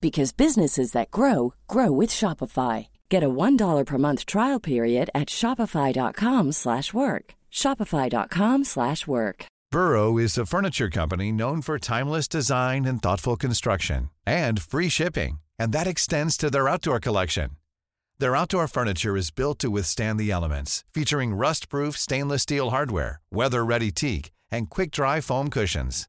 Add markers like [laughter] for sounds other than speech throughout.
because businesses that grow grow with Shopify. Get a $1 per month trial period at shopify.com/work. shopify.com/work. Burrow is a furniture company known for timeless design and thoughtful construction and free shipping, and that extends to their outdoor collection. Their outdoor furniture is built to withstand the elements, featuring rust-proof stainless steel hardware, weather-ready teak, and quick-dry foam cushions.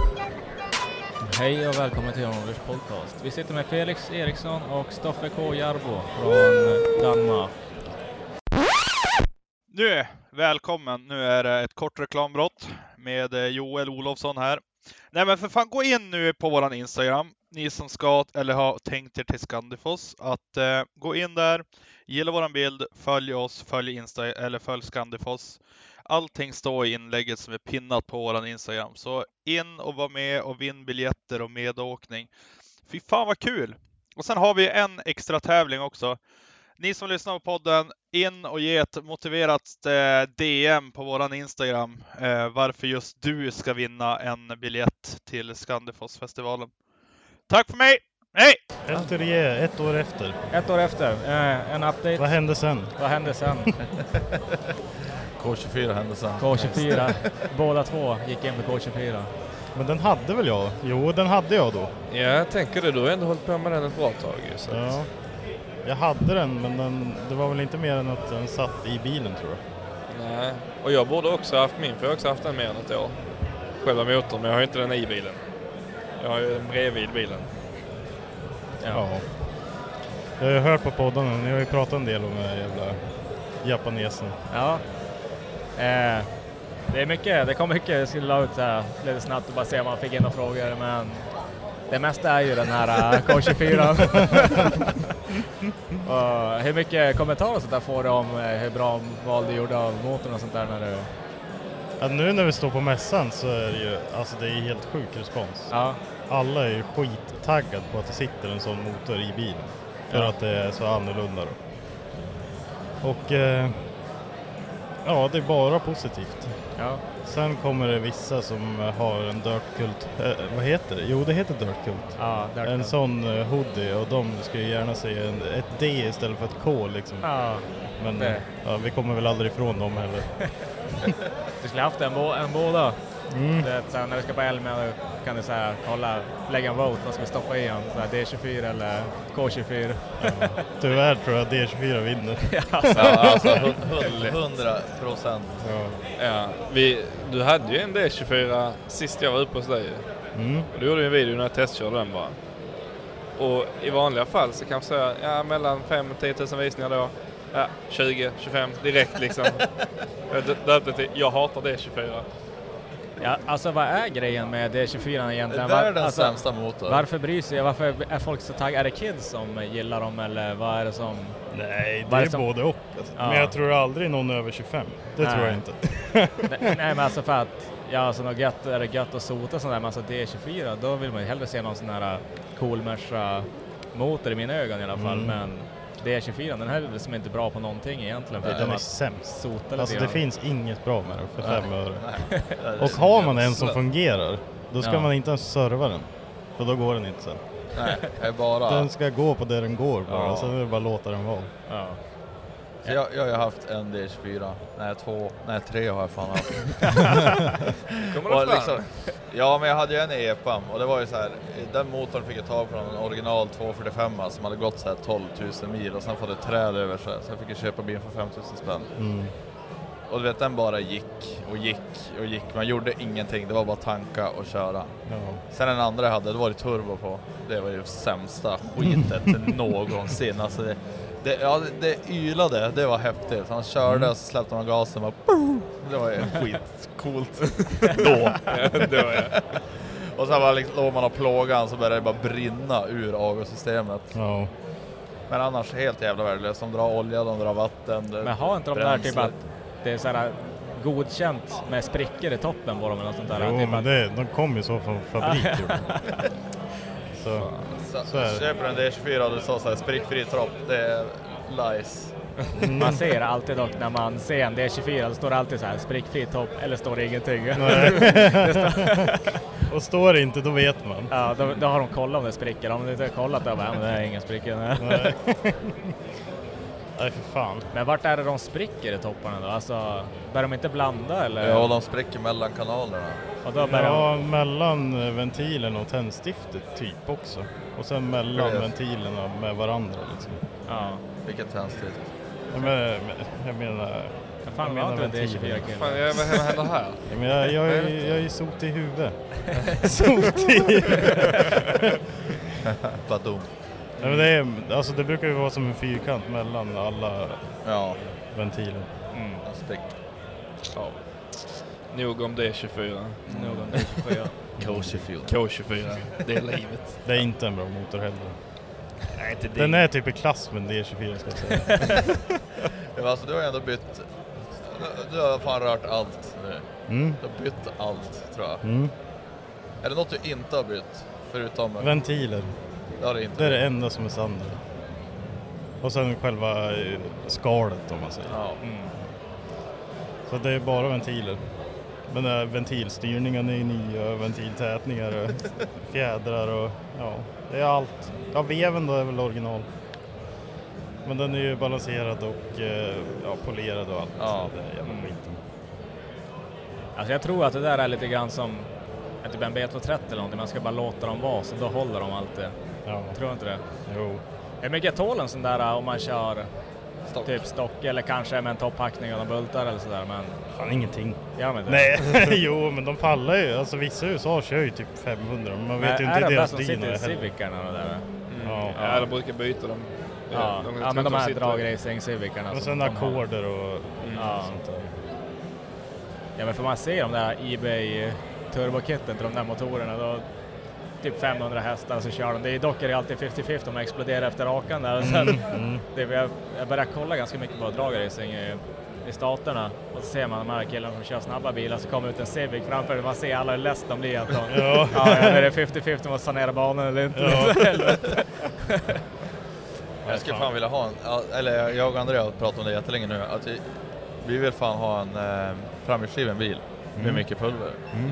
Hej och välkommen till Jan podcast. Vi sitter med Felix Eriksson och Stoffe K Jarbo från Danmark. Nu, välkommen. Nu är det ett kort reklambrott med eh, Joel Olofsson här. Nej men för fan, gå in nu på våran Instagram. Ni som ska eller har tänkt er till Scandifoss att eh, gå in där, gilla våran bild, följ oss, följ Insta eller följ Scandifoss. Allting står i inlägget som är pinnat på våran Instagram. Så in och var med och vinn biljetter och medåkning. Fy fan vad kul! Och sen har vi en extra tävling också. Ni som lyssnar på podden, in och ge ett motiverat eh, DM på våran Instagram eh, varför just du ska vinna en biljett till Scandifossfestivalen. Tack för mig! Hej! Efter det, ett år efter. Ett år efter, eh, en update. Vad hände sen? Vad hände sen? [laughs] K24 hände sen. K24. Båda två gick in på K24. Men den hade väl jag? Jo, den hade jag då. Ja, jag tänker det. Du har ändå hållit på med den ett bra tag ju, så Ja. Jag hade den, men den, det var väl inte mer än att den satt i bilen tror jag. Nej. Och jag borde också haft min, för jag har också haft den mer än ett år. Själva motorn, men jag har inte den i bilen. Jag har ju den bredvid bilen. Ja. Jag har ju hört på poddarna, ni har ju pratat en del om den här jävla japanesen. Ja. Eh, det är mycket, det kom mycket, jag skulle la ut så här, lite snabbt och bara se om man fick in några frågor, men det mesta är ju den här eh, K24. [laughs] och hur mycket kommentarer och sånt där får du om eh, hur bra val du gjorde av motorn och sånt där när du... Ja, nu när vi står på mässan så är det ju, alltså det är helt sjuk respons. Ja. Alla är ju skittaggade på att det sitter en sån motor i bilen. För Ja. att det är så annorlunda då. Och eh, ja, det är bara positivt. Ja. Sen kommer det vissa som eh, har en Dirtkult, eh, vad heter det? Jo det heter Dirtkult. Ja, Dirt En Cult. sån eh, hoodie och de ju gärna säga en, ett D istället för ett K liksom. Ja, Men det. ja, vi kommer väl aldrig ifrån dem heller. [laughs] du skulle haft en, en båda. Mm. Det, här, när du ska på Elmia kan du så här, kolla, lägga en vote, vad ska vi stoppa i här, D24 eller K24. [laughs] Tyvärr tror jag D24 vinner. [laughs] Ja, alltså hu- 100 procent. Ja. Ja, vi, du hade ju en D24 sist jag var uppe hos dig. Mm. Du gjorde en video när jag testkörde den bara. Och i vanliga fall så kan jag säga ja, mellan 5 och 10 000 visningar då. Ja, 20, 25 direkt liksom. [laughs] jag dö- döpte till Jag hatar D24. Ja, alltså vad är grejen med D24 egentligen? Världens Var- alltså, sämsta motor. Varför bryr sig? Varför är folk så taggade? Är det kids som gillar dem eller vad är det som... Nej, det är är det som- både och. Alltså. Ja. Men jag tror aldrig någon över 25. Det tror jag Nej. inte. Nej [laughs] nej, men alltså för att, ja alltså något gött, är det gött att sota sådär, men alltså D24 då vill man ju hellre se någon sån här cool Merca motor i mina ögon i alla fall, Mm. men D24 den här är liksom inte bra på någonting egentligen. Den förutom är att sämst. Alltså det finns inget bra med den för Nej. fem öre. Nej, det Och har man en som fungerar, då ska Ja. man inte ens serva den. För då går den inte sen. Nej, bara... Den ska gå på där den går bara, Ja. sen är det bara att låta den vara. Ja. Så jag, jag har ju haft en D24, nej två, nej tre har jag fan haft. [laughs] Kommer Och det fram? liksom, ja men jag hade ju en i EPAM och det var ju så här, den motorn fick jag tag på en original 245 som hade gått så här 12 000 mil och sen fått ett träd över sig så jag fick jag köpa bilen för 5 000 spänn. Mm. Och du vet den bara gick och gick och gick, man gjorde ingenting, det var bara tanka och köra. Ja. Sen den andra jag hade, det var det turbo på. Det var ju sämsta skitet [laughs] någonsin. Alltså det, det, ja, det, det ylade, det var häftigt. Han körde och så släppte man gasen och bara, Det var ju [laughs] skitcoolt [laughs] då. Ja. Och sen bara liksom, låg man och plågade han så började det bara brinna ur avgassystemet. Ja. Men annars helt jävla värdelöst. De drar olja, de drar vatten. det- Men har inte de där bränsle. typ att det är såhär godkänt med sprickor i toppen på dem eller något sånt där? Jo, typ men att- det, de kommer ju så från fabrik. [laughs] ju. så, Så, så är det. köper en D24 och det står såhär sprickfri tropp. Det är lies. Man ser alltid dock när man ser en D24 så står det alltid så här sprickfri topp eller står det ingenting. Nej. [laughs] det står, [laughs] och står det inte, då vet man. ja, då, då har de kollat om det spricker. Om de inte har kollat då bara, ja, men det är inga sprickor. [laughs] Nej. För fan. Men vart är det de spricker i topparna då? Alltså, börjar de inte blanda eller? Ja, de spricker mellan kanalerna. Och då börjar Ja, mellan eh, ventilen och tändstiftet typ också. Och sen mellan Precis. ventilerna med varandra liksom. de... Ja. Vilket tändstift. Jag menar, jag menar, Vad fan jag menar inte det ventilen. D24 Fan, jag, vad händer här? Ja, men jag, jag, är, jag är sot i huvudet. [laughs] sot i huvudet. [laughs] Badum. Nej, men det, är, alltså det brukar ju vara som en fyrkant mellan alla Ja, ventiler. Mm. sprick. Ja. Nog om D24. Någon D24. Kosherfield. K24. Det är livet. Det är inte en bra motor heller. Nej, inte Den är typ i klass med en D24 ska jag säga. [laughs] Ja, alltså, du har ändå bytt... Du har fan rört allt nu. Mm. Du har bytt allt, tror jag. Mm. Är det något du inte har bytt? Förutom... Ventiler. Det du inte Det är det enda som är standard. Och sen själva eh, skalet om man säger. Ja. Mm. Så det är bara ventiler. Men äh, ventilstyrningen är nya, ventiltätningar och [laughs] fjädrar och ja, det är allt. Ja, veven då är väl original. Men den är ju balanserad och eh, ja, polerad och allt. Ja. Det är jävla skiten. Alltså jag tror att det där är lite grann som typ en B230 eller någonting. Man ska bara låta dem vara så då håller de alltid. Ja, Tror du inte det? jo. Hur mycket tål en sån där äh, om man kör Stopp. typ stock eller kanske med en topphackning och några bultar eller sådär men Fan ingenting. gör man inte Nej, [laughs] jo men de pallar ju. Alltså vissa i USA kör ju typ 500 men man Men vet ju är inte det hur de där deras som sitter i är. Civicarna där? Ja. Ja, de brukar byta dem. Ja, de- ja men de här sitter- dragracing Civicarna. Och sen ackorder och Ja. sånt där. Ja men får man se de där Ebay turbokitten till de där motorerna då typ 500 hästar så kör de. Det är dock är det alltid 50-50 om de exploderar efter rakan där. Sen, Mm. det, jag, jag börjar kolla ganska mycket på dragracing i, i staterna och så ser man de här killarna som kör snabba bilar så kommer ut en Civic framför och man ser alla hur less de blir. Att de, Ja. ja, ja, är det 50-50 om att sanera banan eller inte? Ja. [laughs] Jag skulle fan vilja ha en, ja, eller jag och Andrea har pratat om det jättelänge nu, att vi, vi vill fan ha en eh, framhjulsdriven bil med Mm. mycket pulver. Mm.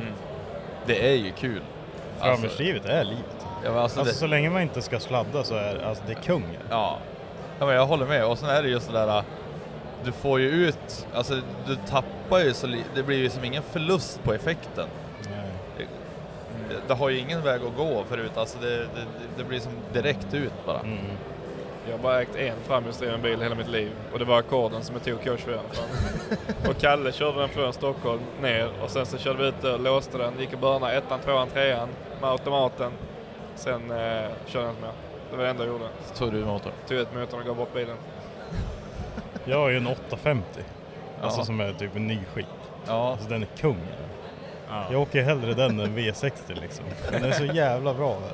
Det är ju kul. Framhjulsdrivet är livet. Ja, men alltså Alltså det, så länge man inte ska sladda så är alltså, det är kung. ja. ja, men jag håller med. Och sen är det just det där, du får ju ut, alltså du tappar ju så det blir ju som ingen förlust på effekten. Nej. Det, det har ju ingen väg att gå förut, alltså det, det, det blir som direkt ut bara. Mm. Jag har bara ägt en framhjulsdriven bil hela mitt liv och det var ackorden som jag tog K24 från. och Kalle körde den från Stockholm ner och sen så körde vi ut och låste den, gick och börnade ettan, tvåan, trean med automaten. Sen eh, körde jag inte mer. Det var det enda jag gjorde. Så tog du motorn. Tog ut motorn och gav bort bilen. Jag har ju en 850. Alltså Ja. som är typ en ny skit. Ja, Alltså den är kung. Ja. Jag åker hellre den än V60 liksom. Den är så jävla bra med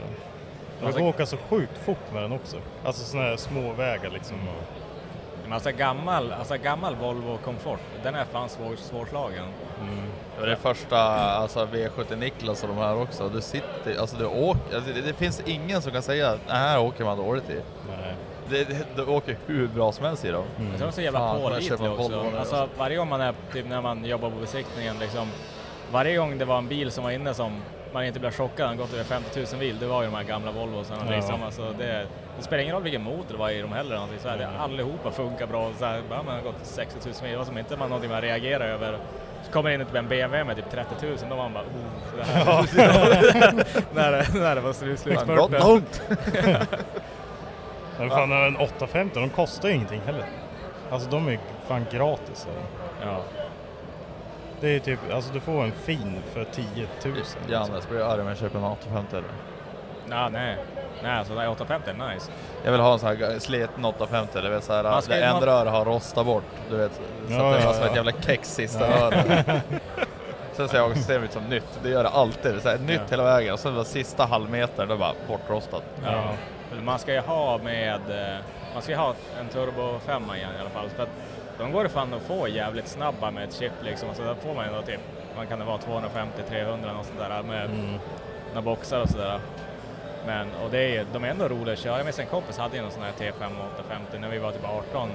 jag får åka så sjukt fort med den också. Alltså sådana här små vägar liksom. Och, Men alltså gammal, alltså gammal Volvo Comfort, den är fan svår, svårslagen. mm. det var det första, alltså V70 Niklas och de här också. Du sitter, alltså du åker, alltså det, det finns ingen som kan säga att "Det här åker man dåligt i. Nej. Det, det, du åker hur bra som helst i dem. Mm. Jag tror de är så jävla pålitliga också. Alltså varje gång man är, typ när man jobbar på besiktningen liksom, varje gång det var en bil som var inne som man inte blir chockad, han gått över 50 000 mil, det var ju de här gamla Volvosarna. Ja. Det, är samma, så det, det spelar ingen roll vilken motor det var i dem heller. någonting Så här, det, allihopa funkar bra. Så här, man har gått 60 000 mil, det var som inte man någonting man reagerar över. Så kommer in en BMW med typ 30 000, då var man bara oh, det här. när, när [laughs] det var slut, slutspurten. långt! [laughs] Men fan, en 850, de kostar ju ingenting heller. Alltså de är fan gratis. Eller? Ja. Det är typ, alltså du får en fin för 10 000. Jannes blir arg om jag köper en 850 eller? Nej, nej. Nej, alltså det här 850 är nice. Jag vill ha en sån här sliten 850, du vet såhär, Man ska där ju- en man- rör har rostat bort, du vet. Så Ja, att det ja, var som ja. ett jävla kex sista Ja. röret. [laughs] Sen ser jag systemet ut som nytt, det gör det alltid. Det är så här, nytt Ja. hela vägen och så var sista halvmetern, då bara bortrostat. Ja. Man ska ju ha med, eh, man ska ju ha en turbo 5 igen i alla fall. För att de går fan att få jävligt snabba med ett chip liksom. Så där får man ju då typ, man kan det vara 250-300 något sånt där med Mm. några boxar och sådär. Men, och det är, de är ändå roliga att köra. Jag minns en kompis hade ju någon sån här T5 850 när vi var typ 18.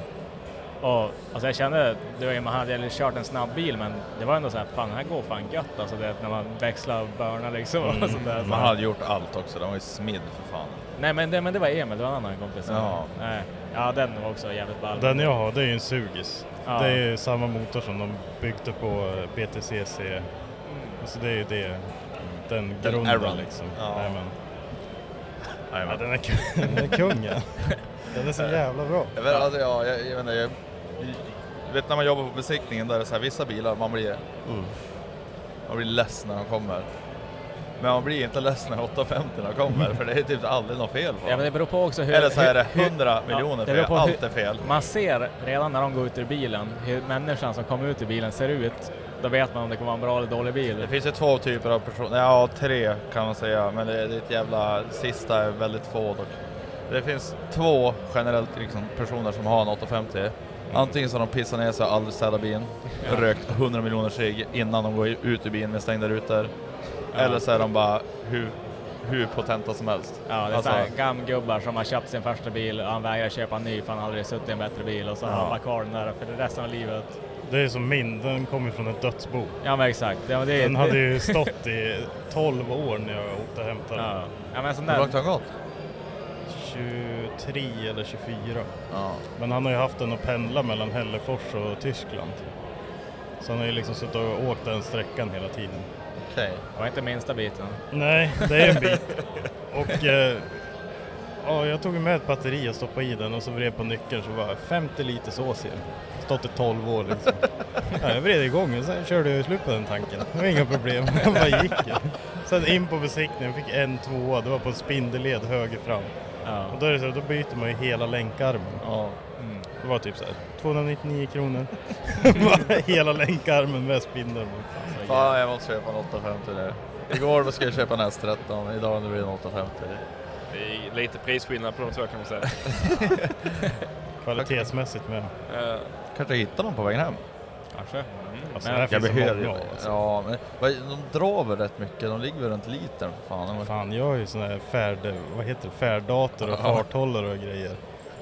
Och alltså jag kände, det var ju, man hade kört en snabb bil men det var ändå så här, fan den här går fan gött alltså det, när man växlar och burnar liksom och sånt där. Så Man hade gjort allt också, den var ju smidd för fan. Nej men det, men det var Emil, det var en annan kompis. Ja. Nej. ja den var också jävligt ball. Den jag har, det är ju en Sugis. Ja. Det är ju samma motor som de byggde på eh, BTCC. Alltså det är ju det, den Den grunden Aron. liksom. Ja. Jajamän. Ja, Jajamän. den är, ku- [laughs] den är kungen. Den är så jävla bra. Jag vet, alltså, ja, jag, jag, inte, jag, jag vet när man jobbar på besiktningen där det är så här, vissa bilar, man blir, man blir less när de kommer. Men man blir inte less när 850 kommer för det är typ aldrig något fel på Ja men det beror på också hur... Eller så är det hur- 100 ja, miljoner det beror fel, allt hur- är fel. Man ser redan när de går ut ur bilen hur människan som kommer ut ur bilen ser ut. Då vet man om det kommer vara en bra eller dålig bil. Det finns ju två typer av personer, ja tre kan man säga, men det, är ett jävla, sista är väldigt få dock. Det finns två generellt liksom, personer som har en 850. Antingen så har de pissat ner sig och aldrig städat bilen, Ja. rökt 100 miljoner cigg innan de går ut ur bilen med stängda rutor. Ja. Eller så är de bara hur, hur potenta som helst. Ja, det är Alltså- gamgubbar som har köpt sin första bil och han vägrar köpa en ny för han aldrig suttit i en bättre bil och så har Ja. han bara kvar den där för resten av livet. Det är som min, den kommer från ett dödsbo. Ja men exakt. Ja, men det Den hade ju stått i 12 år när jag åkte och hämtade den. Ja, ja men sån Hur långt har den gått? 23 eller 24. Ja. Men han har ju haft den att pendla mellan Hällefors och Tyskland. Så han har ju liksom suttit och åkt den sträckan hela tiden. Okej. Det var inte minsta biten. Nej, det är en [laughs] bit. Och eh, ja, jag tog med ett batteri och stoppade i den och så vred på nyckeln så var det 50 liter sås i den. Stått i 12 år liksom. Ja, jag vred igång och sen körde jag slut på den tanken. Det var inga problem, [laughs] jag bara gick. Sen in på besiktningen, fick en tvåa, det var på en spindelled höger fram. Ja. Och då, är det så, då byter man ju hela länkarmen. Ja. Mm. Det var typ så här 299 kronor. [laughs] Hela länkarmen med spindeln. Fan jag måste köpa en 850 nu. Igår skulle jag köpa en S13, idag nu blir det en 850. Det är lite prisskillnad på de två kan man säga. [laughs] Kvalitetsmässigt med. Eh, Kanske hittar någon på vägen hem. Kanske. Alltså, Men Jag behöver många alltså. Ja, men vad- de drar väl rätt mycket. De ligger väl runt litern för fan. Fan, jag har ju sån här färd, vad heter det, färddator och farthållare och grejer.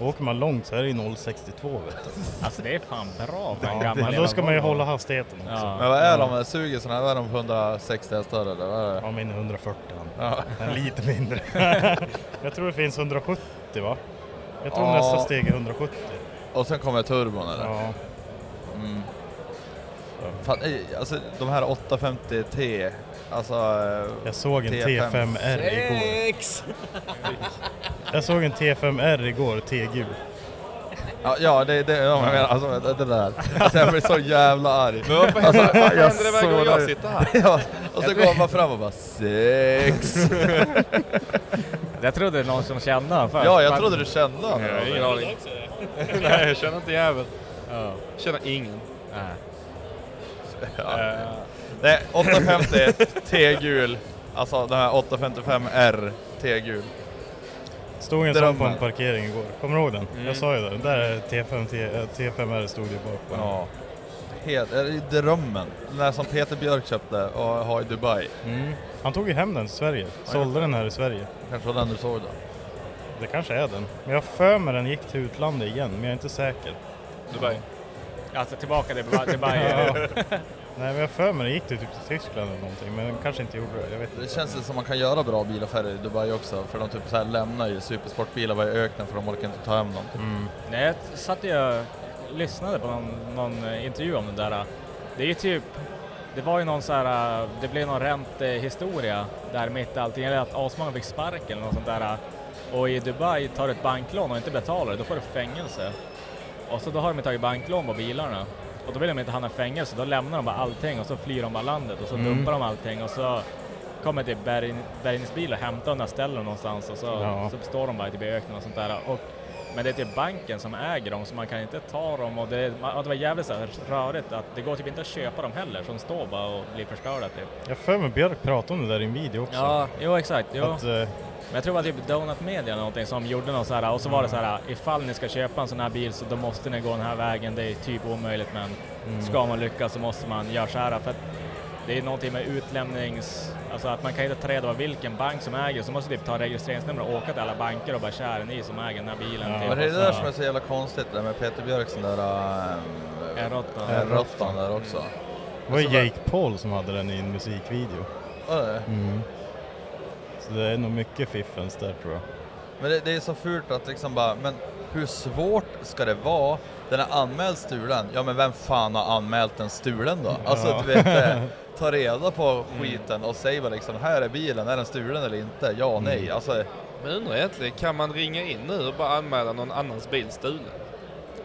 Åker man långt så är det ju 062 vet du. Alltså det är fan bra för en gammal men då ska man ju hålla hastigheten också. Ja. Men vad är de? Suger sådana här? Vad är de? 160 hästar eller? Vad är det? Ja, min är 140 han. Ja. Lite mindre. [laughs] jag tror det finns 170 va? Jag tror Ja. nästa steg är 170. Och sen kommer turbon eller? Ja. Mm. Fan, eh, alltså de här 850T, alltså... eh, Jag såg en T5. T5R igår. Jag såg en T5R igår, T-gul. Ja, ja det är det ja, jag menar, alltså, det, det där. Alltså, jag blir så jävla arg. Men varför Alltså, händer, jag händer det varje gång jag sitter här? Ja, och så går man fram och bara sex. Jag trodde det var någon som kände honom först. Ja, jag trodde du kände honom. Jag har ingen aning. [laughs] Nej, jag känner inte jävel. Ja. Känner ingen. Nej. Ja. Eh, Nej, 850 T-gul. Alltså den här 855R T-gul. Stod en sån på en parkering igår. Kommer du ihåg den? Mm. Jag sa ju det. Där är T5, T, eh, T5R stod ju bak på. Ja. Helt, är det drömmen. Den där som Peter Björk köpte och har i Dubai. Mm. Han tog ju hem den till Sverige. Sålde den här i Sverige. Kanske var den du såg då. Det kanske är den. Men jag för mig den gick till utlandet igen, men jag är inte säker. Dubai. Alltså tillbaka till Dubai. [laughs] Dubai. Ja. Nej, men jag för mig det gick det typ till Tyskland eller någonting, men kanske inte gjorde det. Jag vet Det inte. känns ju som man kan göra bra bilaffärer i Dubai också, för de typ så här lämnar ju supersportbilar var i öknen för de orkar inte ta hem dem. Mm. Nej, jag satt och lyssnade på någon, någon eh, intervju om det där. Det är ju typ, det var ju någon så här, eh, det blev någon räntehistoria där mitt i allting, eller att asmånga fick sparken eller något sånt där. Och i Dubai tar du ett banklån och inte betalar det, då får du fängelse. Och så då har de tagit banklån på bilarna. Och då vill de inte hamna i fängelse, då lämnar de bara allting och så flyr de bara landet och så Mm. dumpar de allting och så kommer typ bärgn- bärgningsbilar och hämtar dem och ställer dem någonstans och så, Ja. så står de bara typ i öknen och sånt där. Och, men det är typ banken som äger dem så man kan inte ta dem och det, och det var jävligt så här rörigt att det går typ inte att köpa dem heller, så de står bara och blir förstörda typ. Jag för mig Björk pratade om det där i en video också. Ja, jo exakt. Jo. Att, eh, Men jag tror det var typ Donut Media eller någonting som gjorde något så här och så var det så här ifall ni ska köpa en sån här bil så då måste ni gå den här vägen. Det är typ omöjligt men Mm. ska man lyckas så måste man göra så här för att det är någonting med utlämnings... Alltså att man kan inte ta reda på vilken bank som äger så måste typ ta registreringsnummer och åka till alla banker och bara köra ni som äger den här bilen. Ja. typ. Men det är det så- där som är så jävla konstigt, det där med Peter Björks den där äh, R8. R8 där också. det var Jake Paul som hade den i en musikvideo. Ja, det. Mm. Så det är nog mycket fiffens där tror jag. Men det, det är så fult att liksom bara, men hur svårt ska det vara? Den är anmäld stulen, ja men vem fan har anmält den stulen då? Alltså Ja. du vet, eh, [laughs] ta reda på skiten och säg bara liksom, här är bilen, är den stulen eller inte? Ja, Mm. nej, alltså Men undrar egentligen, kan man ringa in nu och bara anmäla någon annans bil stulen?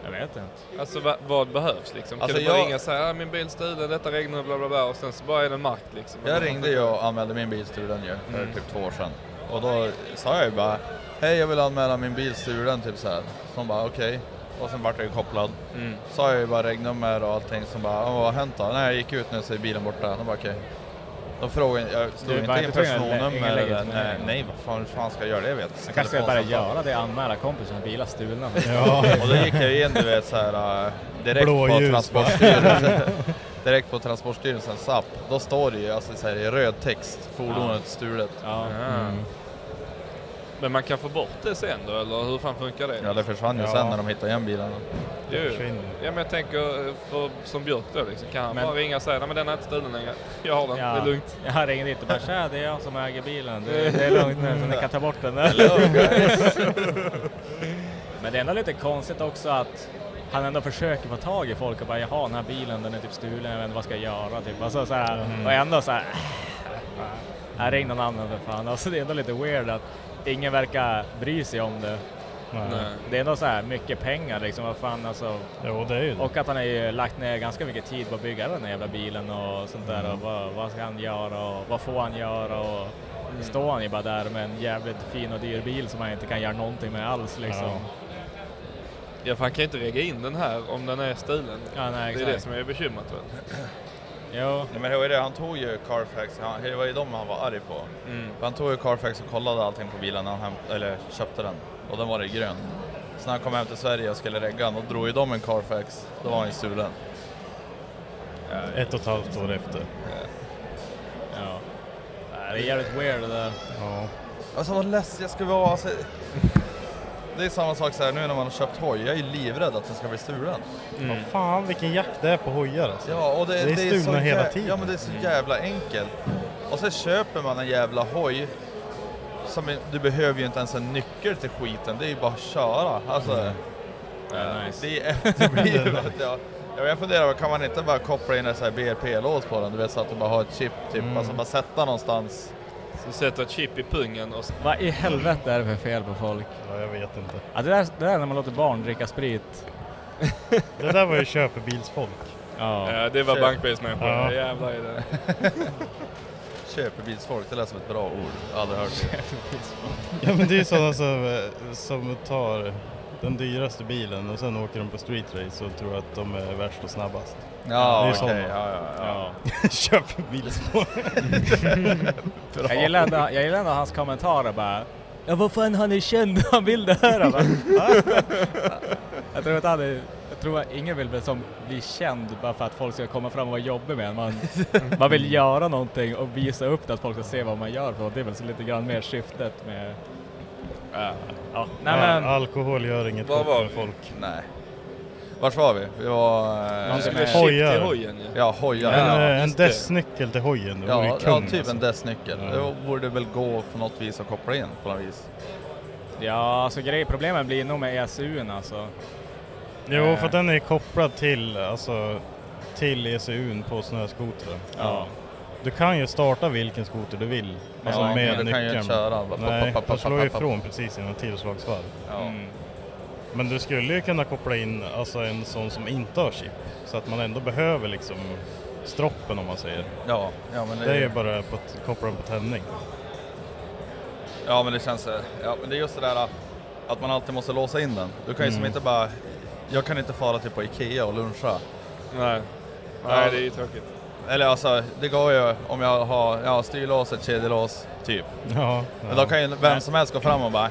Jag vet inte. Alltså vad, vad behövs liksom? Alltså, kan du bara jag- ringa och säga ah, min bil stulen, detta regnar bla bla bla och sen så bara är den markt liksom? Jag ringde ju och anmälde min bil stulen ju för Mm. typ två år sedan. Och då sa jag ju bara, hej jag vill anmäla min bil stulen typ så här. Så de bara okej. Och sen vart jag ju kopplad. Mm. Sa jag ju bara regnummer och allting som bara, "Ja, vad har hänt då? Nej jag gick ut nu så är bilen borta. De bara okej. De frågade, jag slog inte in personnummer eller, nej, nej vad fan, hur fan ska jag göra det? Jag vet Jag kanske ska Telefonsamtal. göra det, anmäla kompisens bilar stulna. [laughs] Ja. Och då gick jag in du vet så här äh, direkt Blå på Transportstyrelsen. [laughs] [laughs] direkt på Transportstyrelsens app. Då står det ju alltså så här, i röd text, fordonet stulet. Ja. Mm. Men man kan få bort det sen då, eller hur fan funkar det? Ja det försvann ju Ja. sen när de hittade igen bilarna. Jo. Ja men jag tänker, för, som Björk då liksom, kan han Men- bara ringa och säga nej men den är inte stulen längre. [laughs] Jag har den, det är lugnt. Jag ringde dit och bara tja, det är jag som äger bilen. Det, det är lugnt nu så ni kan ta bort den. [laughs] [laughs] Men det är ändå lite konstigt också att han ändå försöker få tag i folk och bara jaha den här bilen den är typ stulen, jag vet inte vad ska jag göra typ. Alltså, så här, Och ändå så här. Jag ring någon annan för fan. Alltså, det är ändå lite weird att ingen verkar bry sig om det. Nej. Det är ändå så här mycket pengar liksom, vad fan alltså. Jo, det är ju det. Och att han har ju lagt ner ganska mycket tid på att bygga den här jävla bilen och sånt där och vad, vad ska han göra och vad får han göra och står han ju bara där med en jävligt fin och dyr bil som han inte kan göra någonting med alls liksom. Ja. Ja för han kan ju inte lägga in den här om den är stulen. Ja, nej, det är det som är bekymret väl? [clears throat] Jo, Nej, men det var ju det, han tog ju Carfax, han, det var ju dem han var arg på. Mm. För han tog ju Carfax och kollade allting på bilen när han hämt, eller köpte den. Och den var i grön. Så när han kom hem till Sverige och skulle regga den, då drog ju de en Carfax. Då var han ju stulen. Ett och ett halvt år efter. ja. Nej, Det är jävligt weird det där. Ja. Alltså vad ledsen jag skulle vara. Alltså, det är samma sak så här nu när man har köpt hoj. Jag är ju livrädd att den ska bli stulen. Mm. Vad fan vilken jakt det är på hojar alltså. Ja, och det, Det är stulna hela tiden. Ja, men det är så jävla enkelt. Och så köper man en jävla hoj. Som du behöver ju inte ens en nyckel till skiten, det är ju bara att köra. Alltså, Ja, nice. det är [laughs] efterblivet. [laughs] ja. Ja, jag funderar, kan man inte bara koppla in en sån här BRP-lås på den? Du vet så att du bara har ett chip, typ, Mm. alltså bara sätta någonstans. Så sätter ett chip i pungen och Vad i helvete är det för fel på folk? Ja, jag vet inte. Ja, det, där, det där när man låter barn dricka sprit. [laughs] Det där var ju köpebilsfolk. Ja. ja, det var bankbilsmänniskor. Ja. Jävlar är det. [laughs] Köpebilsfolk, det lät som ett bra ord. Aldrig hört det. Ja men det är ju sådana som, eh, som tar den dyraste bilen och sen åker de på street race och tror att de är värst och snabbast. Ja, okej. såna. Ja, ja, ja. Ja. [laughs] Köpebilsfolk. [laughs] Jag gillar, ändå, jag gillar ändå hans kommentarer bara Ja vad fan han är känd, han vill det här! Jag bara, "Va?" jag tror att han är, jag tror att ingen vill som bli känd bara för att folk ska komma fram och vara jobbig med en. Man, man vill göra någonting och visa upp det att folk ska se vad man gör för. Det är väl så lite grann mer syftet med... Ja. Ja, nej Ja, men... alkohol gör inget Vad gott var med folk. Nej. Vart var vi? Vi var... eh, med med chip till hojen ju. Ja, hojar. En, Ja, eh, en det. dessnyckel till hojen, det vore ja, kung ja typ alltså. en dessnyckel. Ja. Det borde väl gå på något vis att koppla in på något vis. Ja, alltså grejen, problemet blir nog med ECUn alltså. Jo, Eh. för att den är kopplad till, alltså, till ECUn på snöskotrar. Ja. Du kan ju starta vilken skoter du vill, alltså Ja, med men du kan ju nyckeln. inte köra. Nej, du slår ifrån precis innan tillslagsvarv. Ja. Mm. Men du skulle ju kunna koppla in alltså en sån som inte har chip, så att man ändå behöver liksom stroppen om man säger. Ja, ja, men det, Det är ju bara på att koppla den på tändning. Ja men det känns, eh, ja men det är just det där att man alltid måste låsa in den. Du kan ju som Mm. inte bara, jag kan inte fara till på Ikea och luncha. Nej. Nej, det är ju tråkigt. Eller alltså, det går ju om jag har ja, styrlåset, kedjelås, typ. Ja, Men då kan ju vem som helst gå fram och bara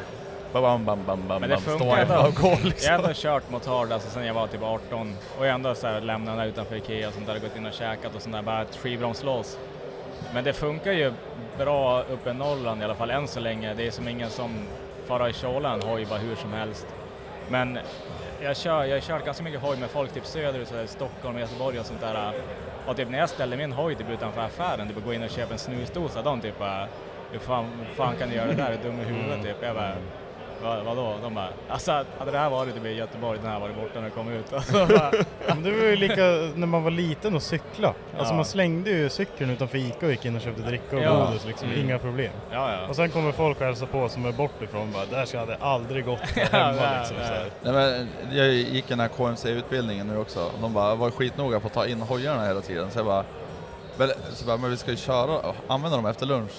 bam, bam, bam, bam, Men det funkar stå ändå. och gå Jag har liksom. kört motard alltså sen jag var typ 18 och jag ändå så här lämnat den där utanför Ikea och sånt där, gått in och käkat och sånt där, bara ett skivbromslås. Men det funkar ju bra uppe i Norrland i alla fall än så länge. Det är som ingen som fara i kjola en hoj bara hur som helst. Men jag, kör, jag har kört ganska mycket hoj med folk typ söderut, så där, Stockholm, Göteborg och sånt där. Och typ när jag ställde min hoj typ utanför affären, typ gå in och köpa en snusdosa, de typ bara hur fan, fan kan du göra det där? Är du dum i huvudet typ? Jag bara, vad, vadå? De bara, alltså hade det här varit typ i Göteborg, den här varit borta när det kom ut. [laughs] Alltså, [laughs] bara, Men det var ju lika när man var liten och cykla. Alltså Ja. man slängde ju cykeln utanför Ica och gick in och köpte dricka och Ja. godis liksom, Mm. inga problem. ja, ja. Och sen kommer folk och hälsar på som är bortifrån och bara, där ska jag aldrig gått [laughs] hemma nej, liksom. nej. Så här. Nej, men jag gick den här KMC-utbildningen nu också. De bara var skitnoga på att ta in hojarna hela tiden. Så jag bara, men, så bara, men vi ska ju köra, använda dem efter lunch.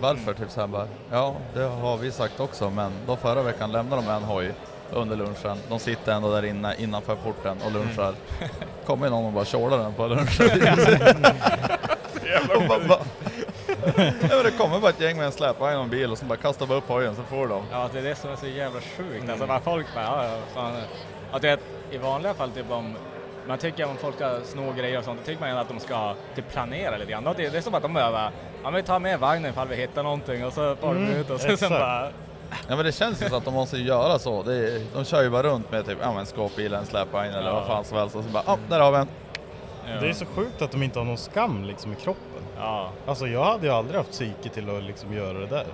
Varför? Typ så här bara, ja det har vi sagt också men då förra veckan lämnade de en hoj under lunchen. De sitter ändå där inne innanför porten och lunchar. Kommer någon och bara tjålar den på lunchen. [laughs] [laughs] Och bara- bara- men det kommer bara ett gäng med en släpvagn och en bil och så bara kastar bara upp hojen så får de. Ja, det är det som är så jävla sjukt. Alltså bara folk bara, ja, ja, fan. Att det, I vanliga fall typ om man tycker om folk ska sno grejer och sånt, då tycker man att de ska typ planera lite grann. Det, det är som att de bara, ja men vi tar med vagnen ifall vi hittar någonting och så far de Mm, ut och så, sen bara, Ja men det känns ju så att de måste göra så. Det är, de kör ju bara runt med typ, ja men skåpbil, en släpvagn eller Ja. vad fan som helst och så bara, ja där har vi en. ja. Det är så sjukt att de inte har någon skam liksom i kroppen. Ja, Alltså jag hade ju aldrig haft psyke till att liksom göra det där.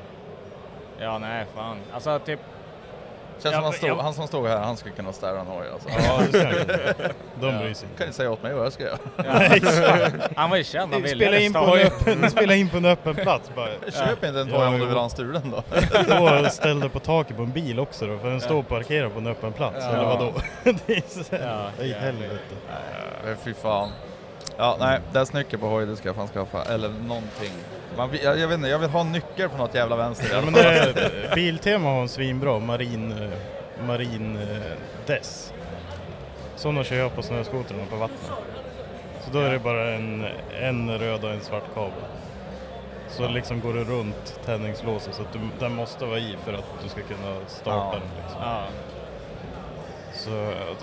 ja nej fan. Alltså typ, Känns som han, stod, jag- han som stod här, han skulle kunna städa en hoj alltså. Ja. De bryr sig kan ju säga åt mig vad jag ska göra. [laughs] ja, han var ju känd, han inte. ville Spela in, på en öppen, spela in på en öppen plats bara. [laughs] Köp inte en hoj om du vill ha en stulen då. [laughs] Då ställde på taket på en bil också då, för den står parkerad på en öppen plats, Ja. eller vadå? det är så Ja, i helvete. Fy fan. Ja, nej, det är nyckel på hoj, det ska jag fan skaffa. Eller någonting. Man, jag, jag vet inte, jag vill ha en nyckel på något jävla vänster. Ja, men det är, Biltema har en svinbra marin, eh, marin eh, dess. Sådana kör jag på snöskotrarna på vattnet. Så då är det bara en, en röd och en svart kabel. Så liksom går det runt tändningslåset så att du, den måste vara i för att du ska kunna starta Ja. den. Liksom. Ja, Så,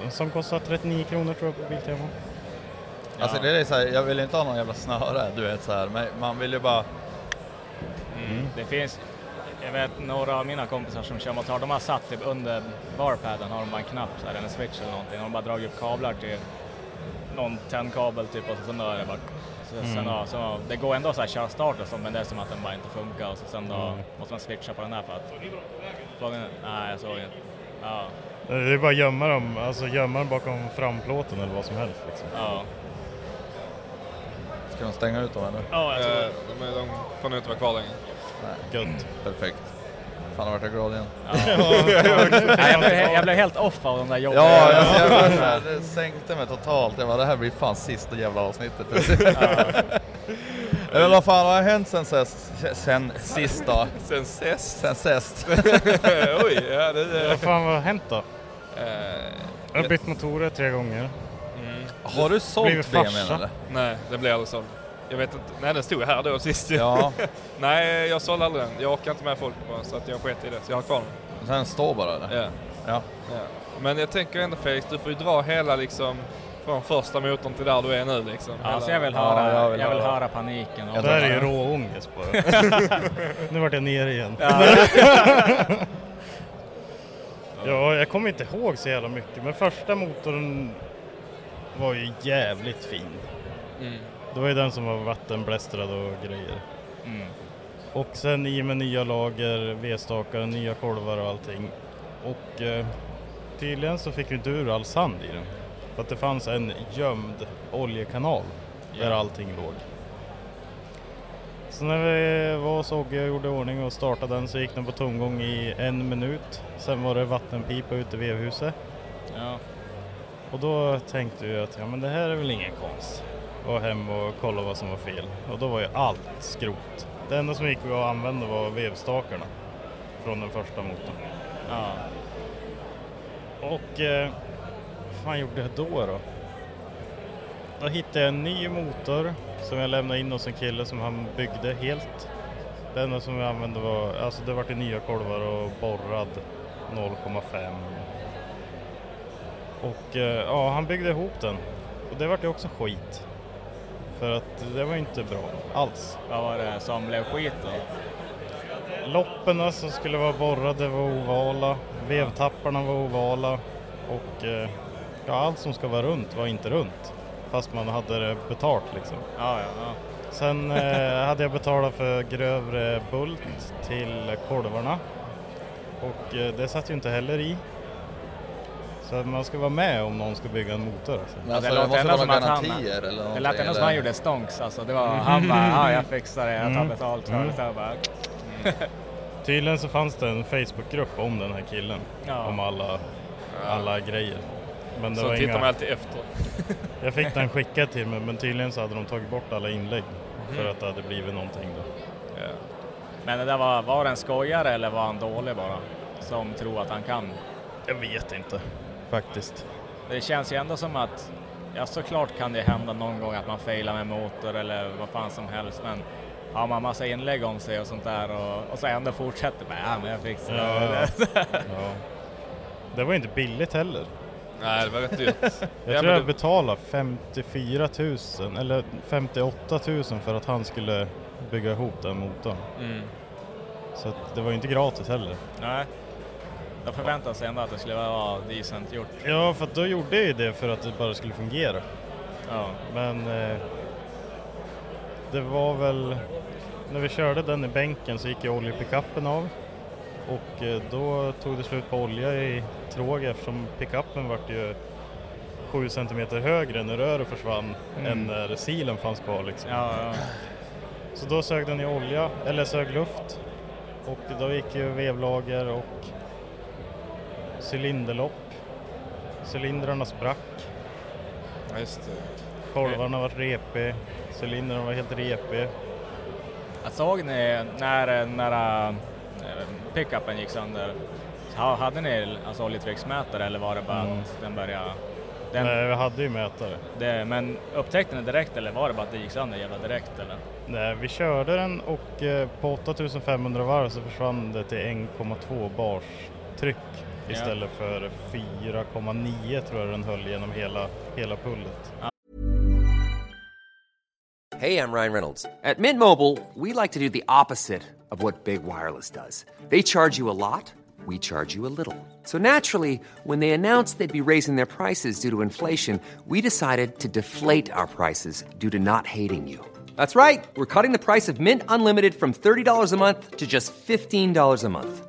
eh, som kostar 39 kronor tror jag på Biltema. Alltså det är så här, jag vill inte ha någon jävla snöre, du vet så här. men man vill ju bara... Mm. Det finns, jag vet några av mina kompisar som kör motard, de har satt typ under barpaden har de bara en knapp så här, eller en switch eller någonting. De har bara dragit upp kablar till någon tändkabel typ och så sen är det bara så, sen Mm. då, så, det går ändå så här köra start och så men det är som att den bara inte funkar och så sen då Mm. måste man switcha på den här för att är, nej jag såg inte. Ja, Det är bara att gömma dem, alltså gömma dem bakom framplåten eller vad som helst. Liksom. ja. Ska de stänga ut dem eller? Ja, jag tror Eh, det. de, är- de får nog inte vara kvar längre. Nej, Gött. perfekt. Fan har varit [laughs] jag glad igen. Nej, jag, blev, jag blev helt off av de där jobbiga... Ja, jag, jag, jag, jag, det sänkte mig totalt. Jag bara, det här blir fan sista jävla avsnittet. [laughs] Men vad fan har hänt sen, ses, sen sist då? Sen ses. Sen sist? [laughs] Oj, ja det är... Vad fan vad har hänt då? Eh, Jag har bytt motorer tre gånger. Har du sålt BMWn eller? nej, den blir aldrig såld. Jag vet inte. Nej, den stod här då sist. Ja, [laughs] Nej, jag sålde aldrig den. Jag orkar inte med folk bara, så att jag sket i det. Så jag har kvar den. den står bara eller? Ja. Ja. Ja. Men jag tänker ändå Felix, du får ju dra hela liksom från första motorn till där du är nu liksom. Ja, Hela- så jag vill Ja, höra, jag jag vill vill, höra. höra paniken. och- Jag Det här är ju tar- rå ångest bara. [laughs] nu vart jag nere igen. [laughs] Ja, jag kommer inte ihåg så jävla mycket, men första motorn var ju jävligt fin. Mm. Det var ju den som var vattenblästrad och grejer. Mm. Och sen i med nya lager, V-stakar, nya kolvar och allting. Och eh, tydligen så fick vi inte ur all sand i den. För att det fanns en gömd oljekanal där Ja. allting låg. Så när vi var Ogge och gjorde ordning och startade den så gick den på tomgång i en minut. Sen var det vattenpipa ute i vevhuset. Ja. Och då tänkte vi att ja, men det här är väl ingen konst. Och hem och kolla vad som var fel. Och då var ju allt skrot. Det enda som gick att använda var vevstakarna från den första motorn. Ja. Och eh, vad fan gjorde jag då då? Då hittade jag en ny motor som jag lämnade in hos en kille som han byggde helt. Det enda som jag använde var, alltså det var till nya kolvar och borrad 0,5. Och eh, ja, han byggde ihop den. Och det vart ju också skit. För att det var inte bra alls. Vad var det som blev skit då? Lopperna som skulle vara borrade var ovala, vevtapparna var ovala och eh, ja, allt som ska vara runt var inte runt. Fast man hade det betalt liksom. Ja, ja, ja. Sen eh, [laughs] hade jag betalat för grövre bult till kolvarna och eh, det satt ju inte heller i. Så att man ska vara med om någon ska bygga en motor. Alltså. Men alltså, det låter ändå som att han- eller Det lät ändå som han gjorde stonks alltså. Det var, han bara, ja jag fixar det, jag tar Mm. betalt för det. Mm. Så jag bara, [laughs] Tydligen så fanns det en Facebookgrupp om den här killen. Ja. Om alla, alla grejer. Men det Så var tittar inga... man alltid efter. [laughs] Jag fick den skickad till mig men tydligen så hade de tagit bort alla inlägg för Mhm. att det hade blivit någonting då. Ja. Men det där var, var det en skojare eller var han dålig bara? Som tror att han kan? Jag vet inte faktiskt. Det känns ju ändå som att, ja såklart kan det hända någon gång att man failar med motor eller vad fan som helst men har man massa inlägg om sig och sånt där och, och så ändå fortsätter bara, ja men jag fixar Ja, det. [laughs] ja. Det var inte billigt heller. Nej, det var rätt dyrt. [laughs] Jag Ja, tror jag det- betalade 54 000 eller 58 000 för att han skulle bygga ihop den motorn. Mm. Så att det var ju inte gratis heller. Nej. Jag förväntade sig ändå att det skulle vara decent gjort. Ja, för att då gjorde jag ju det för att det bara skulle fungera. Ja. Men eh, det var väl, när vi körde den i bänken så gick ju oljepickuppen av. Och eh, då tog det slut på olja i tråg eftersom pickuppen vart ju 7 cm högre när röret försvann Mm. än när silen fanns kvar liksom. Ja, ja. Så då sög den i olja, eller sög luft. Och då gick ju vevlager och cylinderlopp. Cylindrarna sprack. Ja, just det. Kolvarna var repig, cylindrarna var helt repig. Jag såg ni när, när äh, pickupen gick sönder, ha- hade ni alltså oljetrycksmätare eller var det bara Mm. att den började... Den, Nej, vi hade ju mätare. det, men upptäckte ni direkt eller var det bara att det gick sönder jävla direkt eller? Nej, vi körde den och eh, på 8500 varv så försvann det till 1,2 bars tryck Ja. istället för 4,9 tror jag den höll genom hela, hela pullet. Hey, I'm Ryan Reynolds. At Mint Mobile, we like to do the opposite of what Big Wireless does. They charge you a lot, we charge you a little. So naturally, when they announced they'd be raising their prices due to inflation, we decided to deflate our prices due to not hating you. That's right. We're cutting the price of Mint Unlimited from $30 a month to just $15 a month.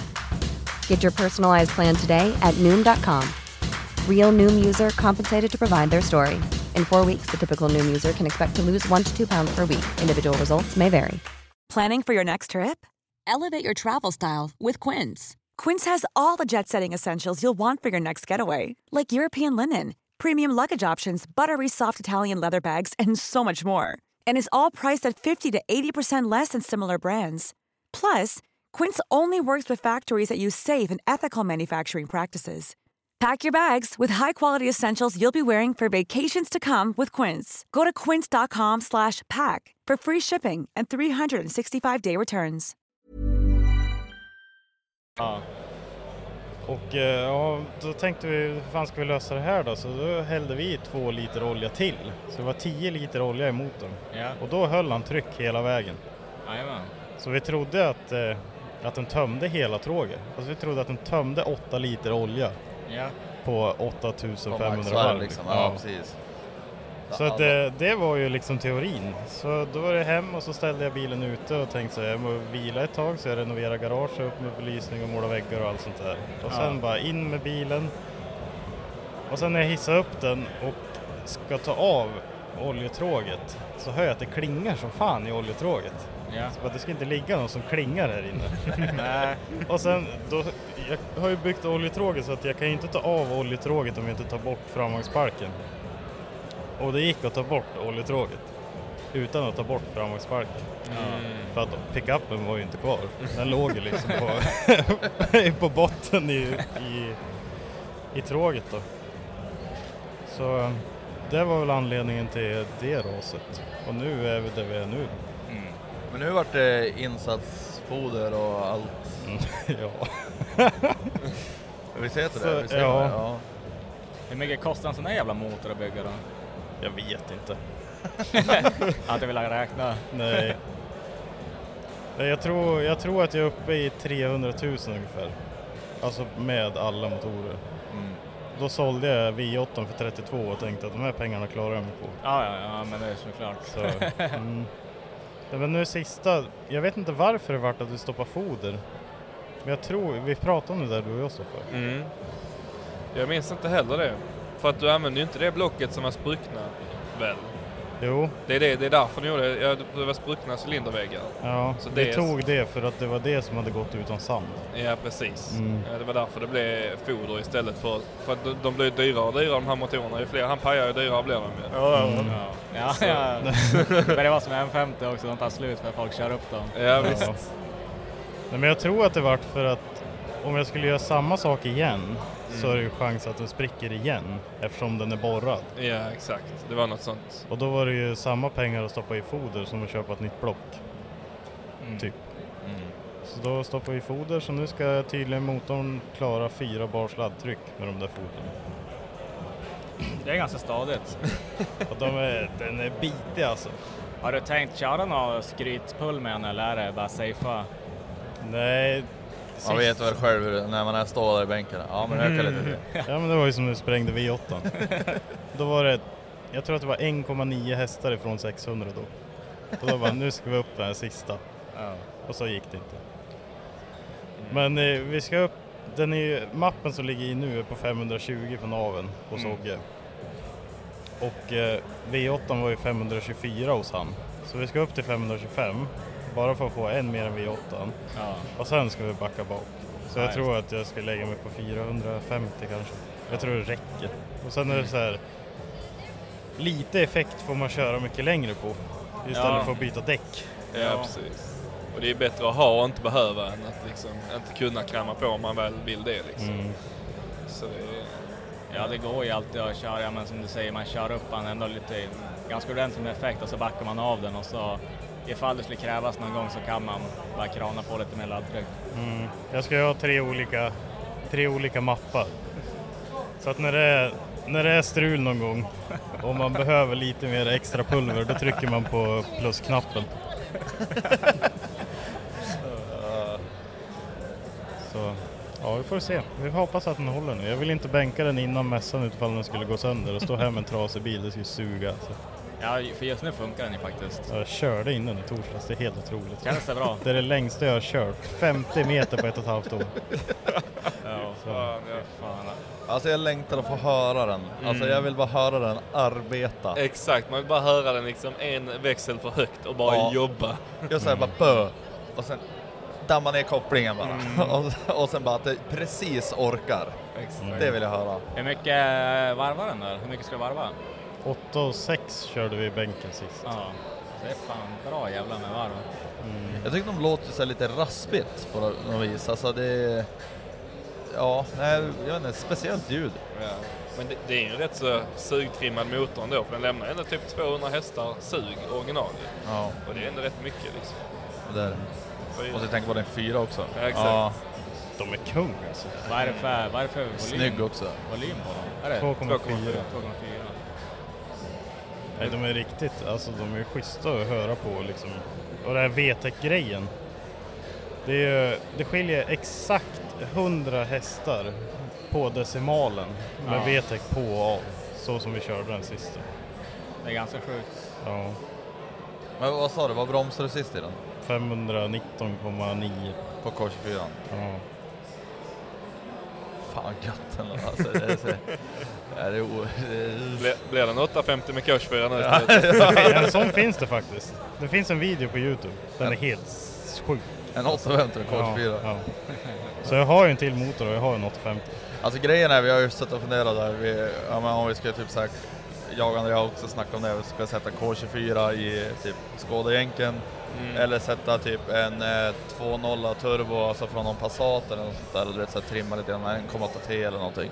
Get your personalized plan today at Noom.com. Real Noom user compensated to provide their story. In four weeks, the typical Noom user can expect to lose one to two pounds per week. Individual results may vary. Planning for your next trip? Elevate your travel style with Quince. Quince has all the jet setting essentials you'll want for your next getaway, like European linen, premium luggage options, buttery soft Italian leather bags, and so much more. And is all priced at 50 to 80% less than similar brands. Plus, Quince only works with factories that use safe and ethical manufacturing practices. Pack your bags with high-quality essentials you'll be wearing for vacations to come with Quince. Go to quince.com slash pack for free shipping and 365-day returns. Ja. Och eh, ja, då tänkte vi, hur fan ska vi lösa det här då? Så då hällde vi två liter olja till. Så det var 10 liter olja i motorn. Ja. Och då höll han tryck hela vägen. Jajamän. Så vi trodde att, eh, att den tömde hela trågen. Alltså vi trodde att den tömde 8 liter olja Ja. på 8500 På maxvarv varv. liksom. Ja, precis. Så att det, det var ju liksom teorin. Så då var det hem och så ställde jag bilen ute och tänkte så här, jag måste vila ett tag så jag renoverar garaget, upp med belysning och måla väggar och allt sånt där. Och Ja. sen bara in med bilen. Och sen när jag hissar upp den och ska ta av oljetråget så hör jag att det klingar som fan i oljetråget. Ja. Så bara, det ska inte ligga någon som klingar här inne. [laughs] Nej. och sen, då, jag har ju byggt oljetråget så att jag kan ju inte ta av oljetråget om jag inte tar bort framvagnsparken. Och det gick att ta bort oljetråget utan att ta bort framvagnsparken. För att pickupen var ju inte kvar. Den låg ju liksom på, [laughs] [laughs] på botten i, i, i tråget då. Så det var väl anledningen till det raset. Och nu är vi där vi är nu. Men nu vart det insatsfoder och allt. [laughs] ja. [laughs] Vi ser till det. Vi ser ja. det, ja. Hur mycket kostar en sån här jävla motor att bygga då? Jag vet inte. [laughs] Jag vill räkna. Nej. Nej, Jag tror, jag tror att jag är uppe i 300 000 ungefär. Alltså med alla motorer. Mm. Då sålde jag V8 för 32 och tänkte att de här pengarna klarar jag mig på. Ja, ja, ja, men det är såklart. Så, mm. Ja, Men nu sista, jag vet inte varför det vart att du stoppar foder. Men jag tror, vi pratade om det där du och jag Stoffe. Mm. Jag minns inte heller det. För att du använder ju inte det blocket som var spruckna, väl? Jo, Det är, det, det är därför ni gjorde det. Ja, det var spruckna cylinderväggar. ja, Så vi det är- tog det för att det var det som hade gått utan sand. Ja, precis. Mm. Ja, det var därför det blev foder istället för... För att de, de blir dyrare och dyrare de här motorerna. Ju fler han pajar ju dyrare blir de ju. Mm. Ja, ja, Så- ja. [laughs] Men det var som M50 också, de tar slut för att folk kör upp dem. Ja, visst. Nej, men jag tror att det vart för att om jag skulle göra samma sak igen så är det ju chans att den spricker igen eftersom den är borrad. Ja, exakt. Det var något sånt. Och då var det ju samma pengar att stoppa i foder som att köpa ett nytt block. Mm. Typ. Mm. Så då stoppar vi i foder så nu ska tydligen motorn klara fyra bar sladdtryck med de där fodren. Det är ganska stadigt. [laughs] Och de är, den är bitig alltså. Har du tänkt köra någon skrytpull med den eller är det bara safea? Nej. Man vet väl själv när man är står där i bänken. Ja men öka lite till. Ja men det var ju som du sprängde V8. [laughs] Då var det, jag tror att det var 1,9 hästar ifrån 600 då. Och då bara, nu ska vi upp den här sista. Ja. Och så gick det inte. Men eh, vi ska upp, den är ju, mappen som ligger i nu är på 520 på naven hos Mm. Ogge. Och eh, V8 var ju 524 hos han. Så vi ska upp till 525, bara för att få en mer än V8. Ja. Och sen ska vi backa bak. Så Ja, jag tror att jag ska lägga mig på 450 kanske. Jag tror det räcker. Och sen är det så här, lite effekt får man köra mycket längre på. Istället Ja. för att byta däck. Ja, precis. Och det är bättre att ha och inte behöva än att liksom inte kunna kramma på om man väl vill det liksom. Mm. Så det. Ja, det går ju alltid att köra, men som du säger, man kör upp den ändå lite, ganska ordentligt med effekt och så backar man av den och så ifall det skulle krävas någon gång så kan man bara krana på lite mer laddtryck. Mm. Jag ska ju ha tre olika, tre olika mappar. Så att när det, är, när det är strul någon gång och man behöver lite mer extra pulver då trycker man på plusknappen. Så ja, vi får se. Vi får hoppas att den håller nu. Jag vill inte bänka den innan mässan utifall den skulle gå sönder och stå här med en trasig bil, det skulle suga. Så. Ja, för just nu funkar den ju faktiskt. Jag körde in den i torsdags, det är helt otroligt. Känns det bra? Det är det längsta jag har kört, 50 meter på ett och ett halvt år. Ja, Så. fan. Alltså jag längtar att få höra den. Alltså Mm. jag vill bara höra den arbeta. Exakt, man vill bara höra den liksom en växel för högt och bara Ja. jobba. Jag säger bara bö och sen damma ner kopplingen bara. Mm. [laughs] och, och sen bara att det precis orkar. Exakt. Det vill jag höra. Hur mycket eh, varvar den där? Hur mycket ska du varva? 8 och 6 körde vi i bänken sist. Ja, det är fan bra jävlar med varv. Mm. Jag tycker de låter så lite raspigt på något vis. Alltså det... ja, nej, jag vet inte, speciellt ljud. Ja. Men det, det är ju en rätt så sugtrimmad motor ändå för den lämnar ändå typ 200 hästar sug original. Ja. Och det är ändå rätt mycket liksom. Det är det. Och så tänker på den fyra också. Ja, exakt. Ja, De är kung alltså. Vad är det för, vad är det för volym? snygg också. Volym på dem? Är det 2,4. 2,4? Nej, de är riktigt, alltså de är schyssta att höra på liksom. Och det här VTEC-grejen. Det, är, det skiljer exakt 100 hästar på decimalen med Ja. VTEC på och av. Så som vi körde den sista. Det är ganska sjukt. Ja. Men vad sa du, vad bromsade du sist i den? 519,9. På K24? Ja. Fan gött ändå alltså. [laughs] Ja, det är, o, [laughs] Ble, blir den 850 med kurs 4 nu Ja. [laughs] En sån finns det faktiskt. Det finns en video på Youtube. Den är helt sjuk. En 850 med K24? Ja, ja. Så jag har ju en till motor och jag har en 850. Alltså grejen är, vi har ju suttit och funderat där, vi, ja, men om vi ska typ såhär, jag och Andrea har också snackat om det, vi ska sätta K24 i typ Skådejänken Mm. eller sätta typ en eh, 2.0 turbo, alltså från någon Passat eller något sånt där vet, så här, trimma lite grann en 1,8T eller någonting.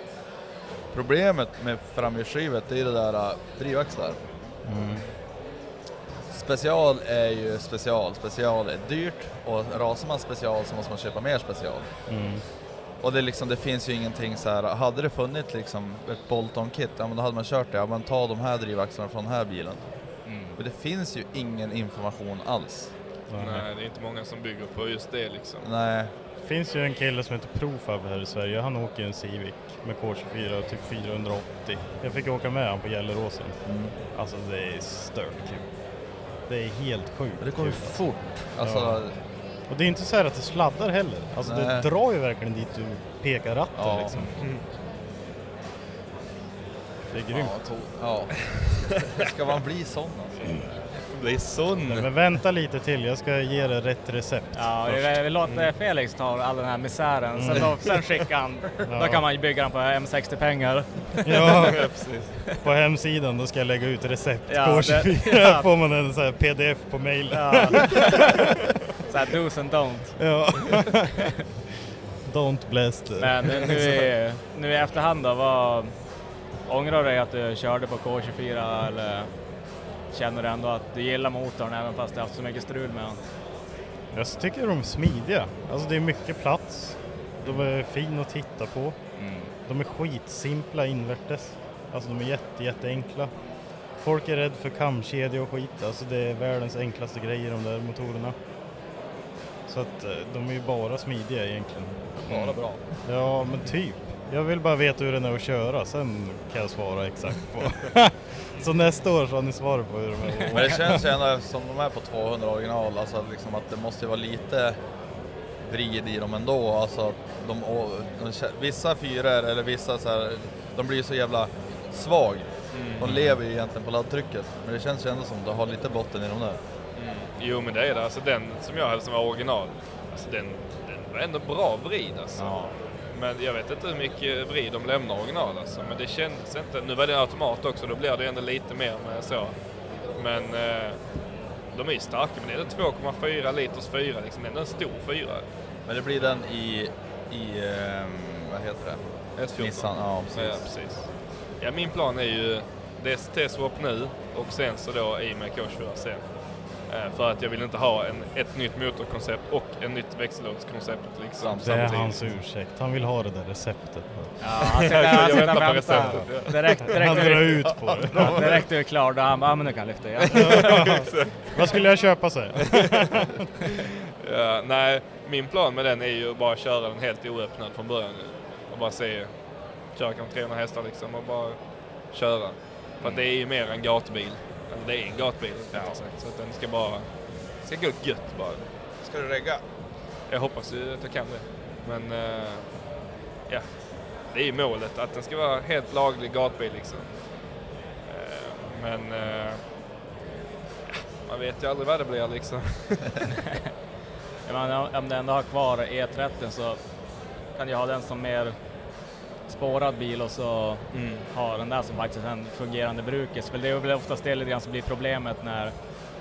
Problemet med framhjulsdrivet är det där drivaxlar. Mm. Special är ju special, special är dyrt och rasar man special så måste man köpa mer special. Mm. Och det, liksom, det finns ju ingenting så här. hade det funnits liksom ett Bolton-kit, ja men då hade man kört det, ja men ta de här drivaxlarna från den här bilen. Mm. Men det finns ju ingen information alls. Nej, det är inte många som bygger på just det liksom. Nej. Det finns ju en kille som heter Profab här i Sverige. Han åker en Civic med K24 typ 480. Jag fick åka med han på Gelleråsen. Mm. Alltså det är stört kul. Det är helt sjukt Det går ju kul. fort. Alltså, Ja. Och det är inte så här att det sladdar heller. Alltså det Nej. drar ju verkligen dit du pekar ratten Ja. liksom. Mm. Det är grymt. to- Ja. [laughs] Ska man bli sån alltså? Bli sån? Men vänta lite till, jag ska ge dig rätt recept Ja, vi, först. vi låter Felix ta all den här misären, sen, Mm. då, sen skickar han. [laughs] Ja. Då kan man ju bygga den på M60-pengar. [laughs] Ja, [laughs] på hemsidan då ska jag lägga ut recept. Ja, K24 det- ja. får man en sån här pdf på mail. Ja. Såhär do's and don't. Ja. Don't bless the. Men nu, nu, i, nu i efterhand då, vad, ångrar du dig att du körde på K24 eller känner du ändå att du gillar motorn även fast du haft så mycket strul med den? Jag tycker de är smidiga. Alltså det är mycket plats. De är fin att titta på. De är skitsimpla invärtes. Alltså de är jätte, jätteenkla. Folk är rädd för kamkedja och skit. Alltså det är världens enklaste grejer de där motorerna. Så att eh, de är ju bara smidiga egentligen. Bara bra. Ja, men typ. Jag vill bara veta hur den är att köra, sen kan jag svara exakt på. [laughs] Så nästa år så har ni svar på hur de är. Men det känns ju ändå som de är på 200 original, alltså liksom att det måste ju vara lite vrid i dem ändå. Alltså att de, de, vissa fyror eller vissa så här, de blir ju så jävla svag. De lever ju egentligen på laddtrycket. Men det känns ju ändå som att du har lite botten i de där. Mm. Jo men det är det. Alltså den som jag hade som var original, alltså den, den var ändå bra vrid alltså. Men jag vet inte hur mycket vrid de lämnar original alltså. Men det kändes inte. Nu var det automat också, då blir det ändå lite mer med så. Men eh, de är ju starka, men det är ändå 2,4 liters fyra liksom. Det är ändå en stor fyra. Men det blir den i, i ehm, vad heter det? S14. Nissan, ja precis. Ja, precis. Ja, min plan är ju DST-swap nu och sen så då i med K24 sen. Eh, För att jag vill inte ha en, ett nytt motorkoncept och en nytt växellådskoncept liksom. Det är hans ursäkt. Han vill ha det där receptet. Ja, han sitter, han sitter väntar och på väntar. receptet, ja. Direkt, direkt, Han när drar ut på det. Ja, direkt du är klar, då han bara, ja men nu kan jag lyfta igen. Vad skulle jag köpa sig? [laughs] ja, nej, min plan med den är ju att bara köra den helt oöppnad från början. Och bara se, köra kanske 300 hästar liksom och bara köra. För att det är ju mer en gatbil. Eller det är en gatbil, ja. sagt. Så att den ska bara, det ska gå gött bara. Ska du regga? Jag hoppas ju att jag kan det. Men eh, ja, det är ju målet att den ska vara helt laglig gatbil liksom. Eh, men ja, man vet ju aldrig vad det blir liksom. [laughs] Men om- om du ändå har kvar E30 så kan du ha den som mer spårad bil och så Mm. ha den där som faktiskt är en fungerande brukis. För det är väl oftast det lite grann som blir problemet när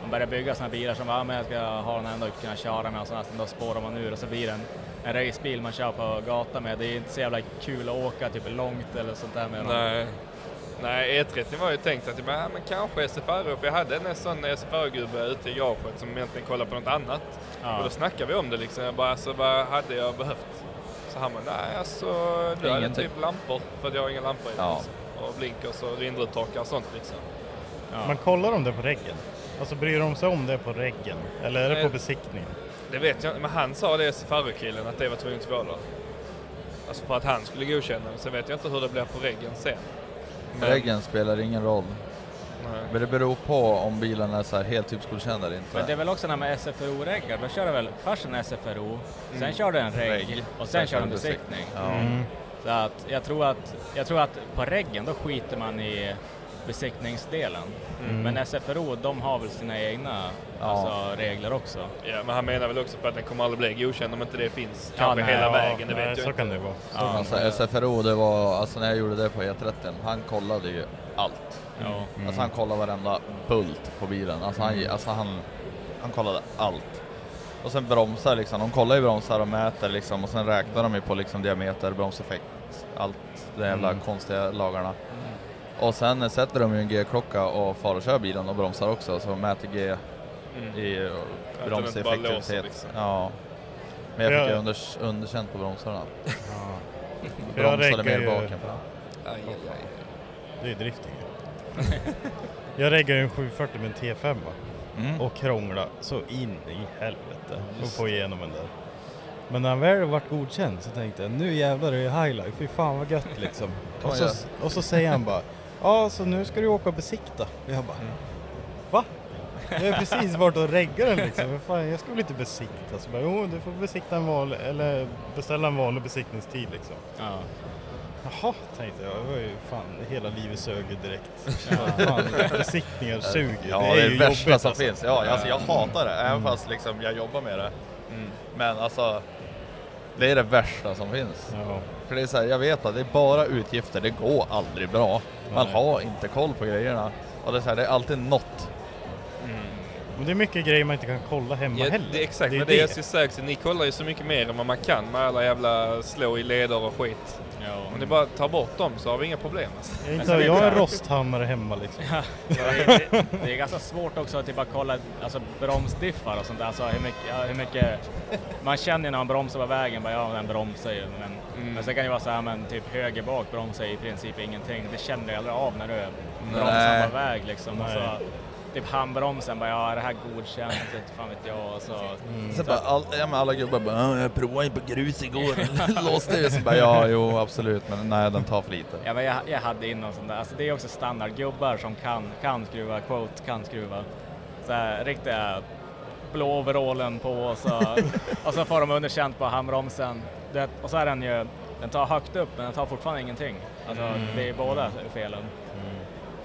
man börjar bygga sådana bilar som bara, "Ja, men jag ska ha den här ändå kunna köra med och sådär, så då spårar man ur och så blir det en, en racebil man kör på gatan med. Det är inte så jävla kul att åka typ långt eller sånt där med. Nej. Nej, E30 var ju tänkt att ja, men kanske SFR, för jag hade en sån SFR-gubbe ute i garaget som egentligen kollade på något annat. Ja. Och då snackade vi om det liksom. Jag bara, alltså, vad hade jag behövt? Så han bara, nej alltså, du hade Ingenting. typ lampor, för att jag har inga lampor i Ja. liksom. Och blinkers och vindrutetorkare och sånt liksom. Man kollar de det på reggen? Alltså bryr de sig om det på reggen? Eller är det på Nej. besiktningen? Det vet jag inte, men han sa det SFR-killen att det var tvunget att vara där. Alltså för att han skulle godkänna det. Sen vet jag inte hur det blir på reggen sen. Men- Reggen spelar ingen roll. Nej. Men det beror på om bilen är så här helt typsgodkänd eller inte. Men det är väl också det här med SFRO-reggar, då kör du väl först en SFRO, sen Mm. kör du en reg, Reg. och Sen sen kör du en besiktning. besiktning. Ja. Mm. Så att jag tror att, jag tror att på reggen då skiter man i besiktningsdelen. Mm. Men SFRO, de har väl sina egna Ja. alltså, regler också. Ja, men han menar väl också på att den kommer aldrig bli godkänd om inte det finns Ja, kanske nej, hela ja, vägen. Det nej, vet jag så inte. kan det vara. Ja, alltså, SFRO, det var, alltså när jag gjorde det på E30, han kollade ju allt. Ja. Alltså han kollade varenda bult på bilen. Alltså han, Mm. alltså han, han kollade allt. Och sen bromsar liksom, de kollar ju bromsar och mäter liksom och sen räknar de ju på liksom diameter, bromseffekt, allt de jävla Mm. konstiga lagarna. Och sen sätter de ju en G-klocka och far och kör bilen och bromsar också, så mäter G Mm. i bromseffektivitet. liksom. Ja. Men jag fick ju unders, underkänt på bromsarna. [laughs] Jag Bromsade mer bak än fram. Det är drifting. Jag reggar ju en 740 med en T5 Mm. och krångla så in i helvete och få igenom den där. Men när han väl varit godkänd så tänkte jag nu jävlar är det highlight, fy fan vad gött liksom. [laughs] Och, så, och så säger han bara ja så nu ska du åka och besikta. Och jag bara va? Jag har precis varit och reggat den liksom. Fan, jag ska väl inte besikta? Så bara, jo du får besikta en vanlig, eller beställa en vanlig besiktningstid liksom. Ja. Jaha, tänkte jag. Det var ju fan, hela livet sög direkt. [laughs] Ja. Fan, besiktningar suger. Ja, det det är är det värsta jobbigt som alltså. finns. Ja, alltså jag hatar det, även Mm. fast liksom jag jobbar med det. Men alltså, det är det värsta som finns. Ja. För det är så här, jag vet att det är bara utgifter, det går aldrig bra. Man Nej. har inte koll på grejerna. Och det är, så här, det är alltid något. Men det är mycket grejer man inte kan kolla hemma Ja, heller. det är exakt, det är men det jag skulle säga också, ni kollar ju så mycket mer än vad man kan med alla jävla slå i leder och skit. Om ni bara tar bort dem så har vi inga problem. Alltså. Jag, inte, jag har en rosthammare hemma liksom. Ja, [laughs] det, det, det är ganska svårt också att typ bara kolla alltså, bromsdiffar och sånt där. Alltså, hur, mycket, ja, hur mycket... Man känner ju när man bromsar på vägen, bara, ja den bromsar ju. Men, Mm. men sen kan det vara så här, men typ höger bak bromsar i princip ingenting. Det känner du aldrig av när du Nej. bromsar på väg liksom. Och Nej. så, typ handbromsen, bara, ja är det här godkänt? Inte fan vet jag. Och så, Mm. Så bara, all, ja, men alla gubbar bara, "Ja, jag provade ju på grus igår, [laughs] [laughs] låste ju. Så bara, ja jo absolut, men nej den tar för lite. Ja, men jag, jag hade in någon sån där, alltså det är också standardgubbar som kan, kan skruva, quote, kan skruva. Så här, riktiga blå overallen på och så, [laughs] och så får de underkänt på handbromsen. Det, och så är den ju, den tar högt upp men den tar fortfarande ingenting. Alltså Mm. det är båda felen.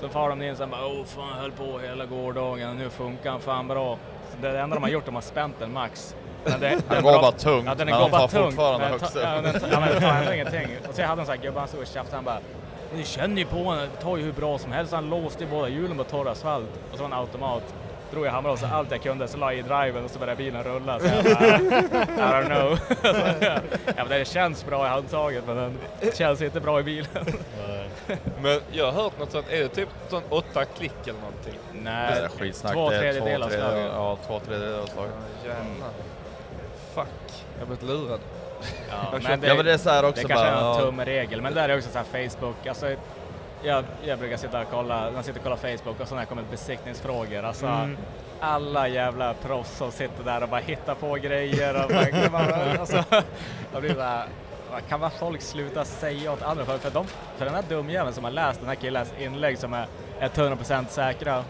Så far de in och bara åh fan jag höll på hela gårdagen och nu funkar han fan bra. Så det enda de har gjort, de har spänt den max. Men det, Den går bara tungt, ja, den men går de bara tar tungt, fortfarande högst upp. Ja, men den, tar ändå ingenting. Och så jag hade en sån här gubbe, han stod och tjafsade, han bara Ni känner ju på honom, det tar ju hur bra som helst. Han låste ju båda hjulen på torr asfalt. Och så var en automat. Drog jag handbromsen allt jag kunde, så la jag i driven och så började bilen rulla. Så jag bara, I don't know. [laughs] Så, ja, men det känns bra i handtaget men den känns inte bra i bilen. [laughs] Men jag har hört något sånt, är det typ sån åtta klick eller någonting? Nej, Det är skitsnack. två tredjedelar av slaget. Ja, två tredjedelar av slaget. Jävlar. Fuck, jag har blivit lurad. Ja, [laughs] men det, Ja, men det är så här också det kanske bara, är en ja. tumregel, men där är också så här Facebook. Alltså, jag, jag brukar sitta och kolla, jag sitter och kollar Facebook och så när kommer besiktningsfrågor. Alltså, Mm. Alla jävla proffs som sitter där och bara hittar på grejer. Och bara, man, [laughs] alltså, jag blir så här, kan man folk sluta säga åt andra? För, för, de, för den här dumjäveln som har läst den här killens inlägg som är 100% säkra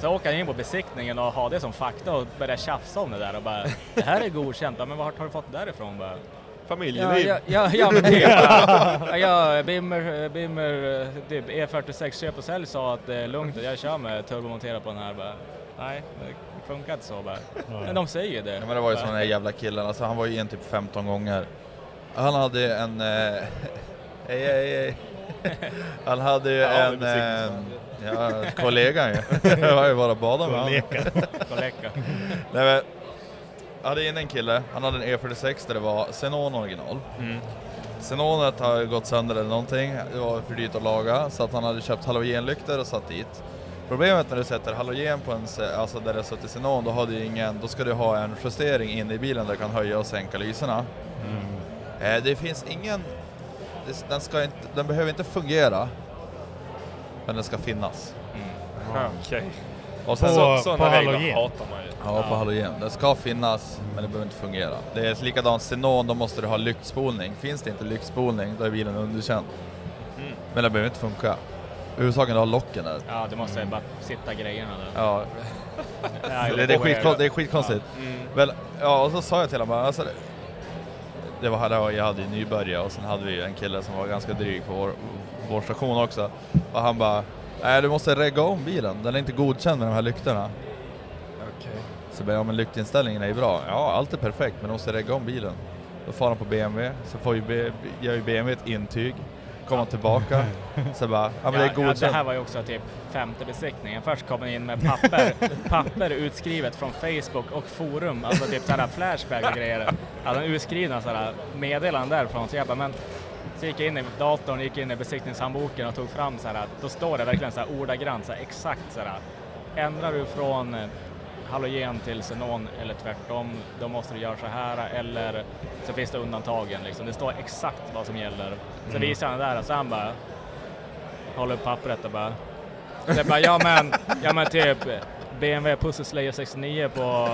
så åker han in på besiktningen och har det som fakta och börjar tjafsa om det där och bara det här är godkänt, men vart har du fått det därifrån? Bara, Familjeliv. Ja, ja, ja, ja men typ. Ja, ja, Bimmer, Bimmer typ E46 köp och sälj sa att det är lugnt att jag kör med turbomonterat på den här. Bara, nej, det funkar inte så bara. Men de säger ju det. Ja, men det var ju där jävla killen, alltså han var ju en typ 15 gånger. Han hade en, eh, Hej, hej, hej. Han hade ju en... besiktningsman. Eh, ja, kollegan ju. Jag har ju bara badat med honom. Kollega. Kollega. Nej, men, jag hade in en kille, han hade en E46 där det var Xenon original. Mm. Xenonet har gått sönder eller någonting, det var för dyrt att laga, så att han hade köpt halogenlyktor och satt dit. Problemet när du sätter halogen på en, alltså där det suttit xenon, då, har du ingen, då ska du ha en justering inne i bilen där du kan höja och sänka lyserna. Eh, det finns ingen, den, ska inte, den behöver inte fungera, men den ska finnas. Okej. Och sen Så- så, sådana regler hatar man ju. Ja, på halogen. Den ska finnas, men det behöver inte fungera. Det är likadant xenon, då måste du ha lyktspolning. Finns det inte lyktspolning, då är bilen underkänd. Mm. Men det behöver inte funka. Huvudsaken är att ha locken där. Ja, du måste bara sitta grejerna där. Ja. [laughs] Det, det, är skitkon, det är skitkonstigt. Ja. Mm. Väl, ja, och så sa jag till honom, alltså, det, var, var, jag hade ju nybörjare och sen hade vi en kille som var ganska dryg på vår, vår station också. Och han bara, nej du måste regga om bilen, den är inte godkänd med de här lyktorna. Okej. Så jag bara, ja men lyktinställningen är ju bra. Ja, allt är perfekt, men du måste regga om bilen. Då far han på BMW, så får ju gör ju BMW ett intyg. Kommer han tillbaka, så bara, ja men det är Ja, ja, godkänt. det här var ju också typ femte besiktningen. Först kom den in med papper, [laughs] papper utskrivet från Facebook och forum, alltså typ sådana Flashback och grejer. Alltså utskrivna sådana meddelanden därifrån. Så jag bara, men så gick jag in i datorn, gick in i besiktningshandboken och tog fram så här, då står det verkligen så här ordagrant, så här, exakt så här. Ändrar du från halogen till xenon eller tvärtom, då måste du göra så här eller så finns det undantagen liksom. Det står exakt vad som gäller. Så Mm. visar han det där och så han bara håller upp pappret och bara det är bara, ja men, ja men typ BMW Pussy Slayer 69 på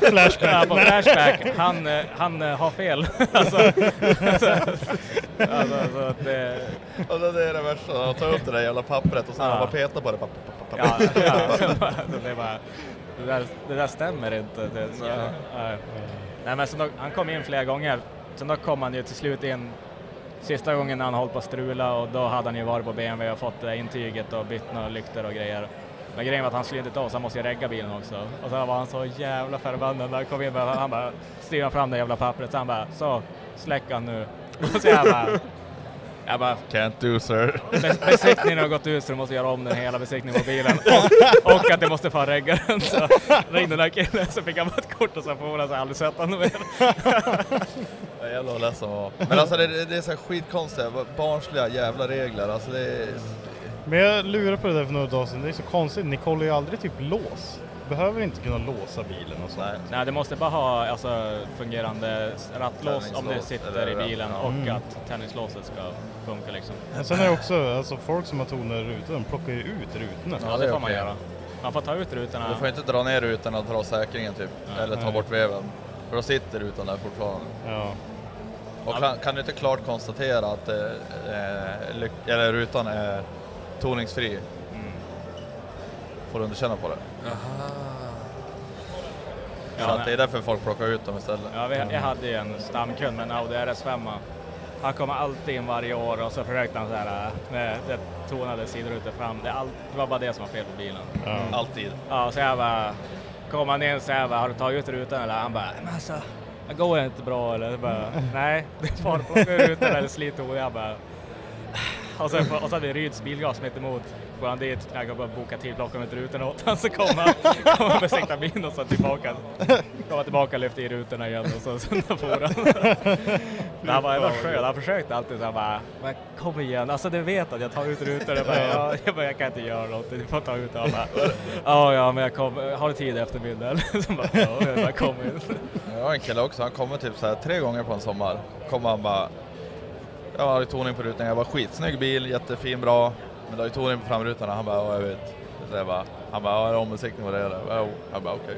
[laughs] Flashback. På Flashback. Han, han eh, har fel. [laughs] alltså, alltså, alltså, så att det, Och det är det värsta, han tar upp det där jävla pappret och sen Ja. har man petar på det. Papp, papp, ja, papp. ja, [laughs] det, är bara, det, där, det där stämmer inte. Det, så, Nej. nej. Nej, men då, han kom in flera gånger. Sen då kom han ju till slut in sista gången när han höll på att strula och då hade han ju varit på BMW och fått det där intyget och bytt några lyktor och grejer. Men grejen var att han skulle inte ta så han måste ju regga bilen också. Och så var han så jävla förbannad när han kom in. Han bara styrde fram det jävla pappret så han bara så, släck han nu. Och så jag bara, jag bara Can't do sir. Bes- Besiktningen har gått ut så du måste göra om den hela besiktningen på bilen. [laughs] Och, och att du måste få regga den. Så ringde den där killen så fick han bara ett kort och så får han så aldrig sett honom mer. Jag är jävla vad ledsen var. Men alltså det, det, det är så här skitkonstiga, barnsliga jävla regler. Alltså det är... Men jag lurade på det där för några dagar sedan. Det är så konstigt, ni kollar ju aldrig typ lås. Behöver inte kunna låsa bilen och sånt. Nej, du måste bara ha alltså, fungerande rattlås om det sitter i bilen och ja. Mm. att tändningslåset ska funka liksom. Men sen är det också, alltså folk som har tonade rutor, de plockar ju ut rutorna. Ja, det, får man göra. Man får ta ut rutorna. Du får inte dra ner rutan och dra säkringen typ, eller ta Nej. bort veven. För då sitter rutan där fortfarande. Ja. Och kan, kan du inte klart konstatera att eh, eh, eller rutan är toningsfri, Mm. får du underkänna på det. Ja, så men- det är därför folk plockar ut dem istället. Ja, vi, jag hade ju en stamkund med en Audi RS5. Han kommer alltid in varje år och så försökte han så här äh, med det tonade sidrutor fram. Det, all, det var bara det som var fel på bilen. Mm. Alltid. Ja, så jag bara, kom han in så jag bara, har du tagit ut rutan eller? Han bara, men alltså, det går inte bra eller? Jag bara, [laughs] nej, det är bara plocka ur rutan eller slita och jag bara, och, sen, och så hade vi Ryds bilgas mitt emot. Går han dit, jag kan bara boka tid, plocka ut rutorna åt honom, så kommer han, med han besikta bilen och så tillbaka. Kommer tillbaka, lyfter i rutorna igen och så, sen for han. Men han var, var skön, han försökte alltid så här bara, men kom igen, alltså du vet att jag tar ut rutorna. Jag bara, ja, jag, bara, jag kan inte göra något, du får ta ut dem. Ja, ja, men jag kommer, har du tid i eftermiddag? [laughs] Så bara, ja, jag bara kom in. Jag har en kille också, han kommer typ så här tre gånger på en sommar. Kommer han bara, jag har toning på rutan, jag bara skitsnygg bil, jättefin, bra. Men har ju toning på framrutorna. Han bara, ja jag vet. Så jag bara, han bara, ja är det ombesiktning på det eller? "Jo." Jag bara, okej.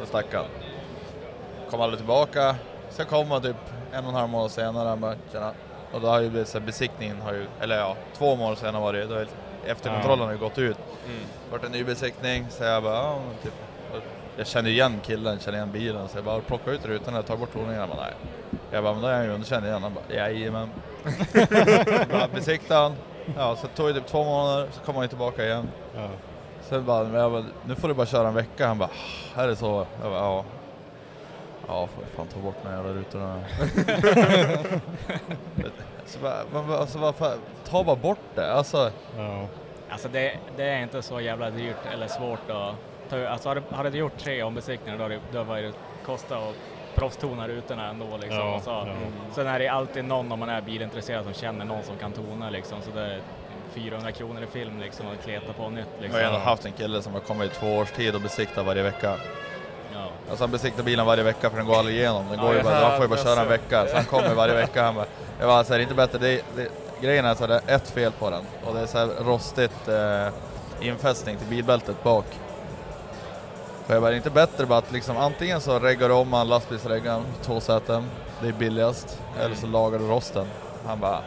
Så stack han. Kom aldrig tillbaka. Sen kom han typ en och en halv månad senare, han bara, tjena. Och då har ju blivit så här, besiktningen har ju, eller ja, två månader senare var det, då det efterkontrollen har ju gått ut. Mm. Vart en ny besiktning, så jag bara, ja typ. Jag känner igen killen, känner igen bilen, så jag bara plocka ut rutorna och ta bort toningen. Han bara, nej. Jag bara, men då är han ju underkänd igen. Han bara, jajamän. [laughs] bara besiktade han. Ja, så tog det typ två månader, så kom han tillbaka igen. Ja. Sen bara, men jag bara, nu får du bara köra en vecka. Han bara, "Ah, är det så? Jag bara, ja. Ja, får fan ta bort de här jävla rutorna. [laughs] så bara, man, bara- alltså, varför, ta bara bort det. Alltså, Alltså det, det är inte så jävla dyrt eller svårt att ta. Alltså hade, hade du gjort tre ombesiktningar då, hade det- då var det kostat att proffstona rutorna ändå liksom. Ja, och så. ja. Sen är det alltid någon om man är bilintresserad som känner någon som kan tona liksom. Så det är 400 kronor i film liksom att kleta på nytt jag liksom. har ändå haft en kille som har kommit i två års tid och besiktat varje vecka. Ja. Alltså han besiktar bilen varje vecka för den går aldrig igenom. Den Ja, går ju bara, han får ju bara köra en alltså. vecka. Så han kommer varje vecka. Han bara, jag bara, så här, det är inte bättre. Det, är- det, grejen är här, det är ett fel på den och det är så här rostigt eh, infästning till bilbältet bak. Är inte bättre bara att liksom antingen så reggar om han lastbilsreggan, två säten, det är billigast, eller så lagar du rosten. Han bara,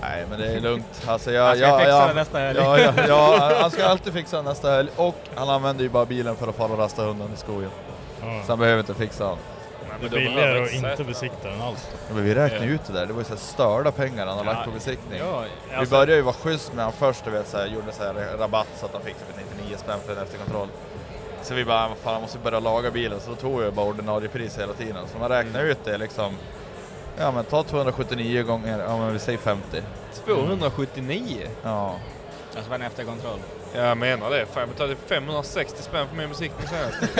nej men det är lugnt. Alltså jag, Han ska jag, fixa jag, det nästa helg. Ja, ja, ja, [laughs] han ska alltid fixa det nästa helg och han använder ju bara bilen för att fara och rasta hunden i skogen. Ja. Så han behöver inte fixa den. Det är billigare att inte besikta den alls. Ja, Men vi räknar ju ut det där, det var ju så här störda pengar han har Ja, lagt på besiktning. ja, vi alltså- började ju vara schysst med honom först, du vet, så här, gjorde så här rabatt så att han fick typ 99 spänn för en efterkontroll. Så vi bara, vad fan han måste börja laga bilen, så då tog jag bara ordinarie pris hela tiden. Så man räknar ut det liksom, ja men ta 279 gånger, ja men vi säger 50. 279? Ja. Alltså för en efterkontroll. Jag menar det. Fan, jag betalade 560 spänn för min besiktning senast.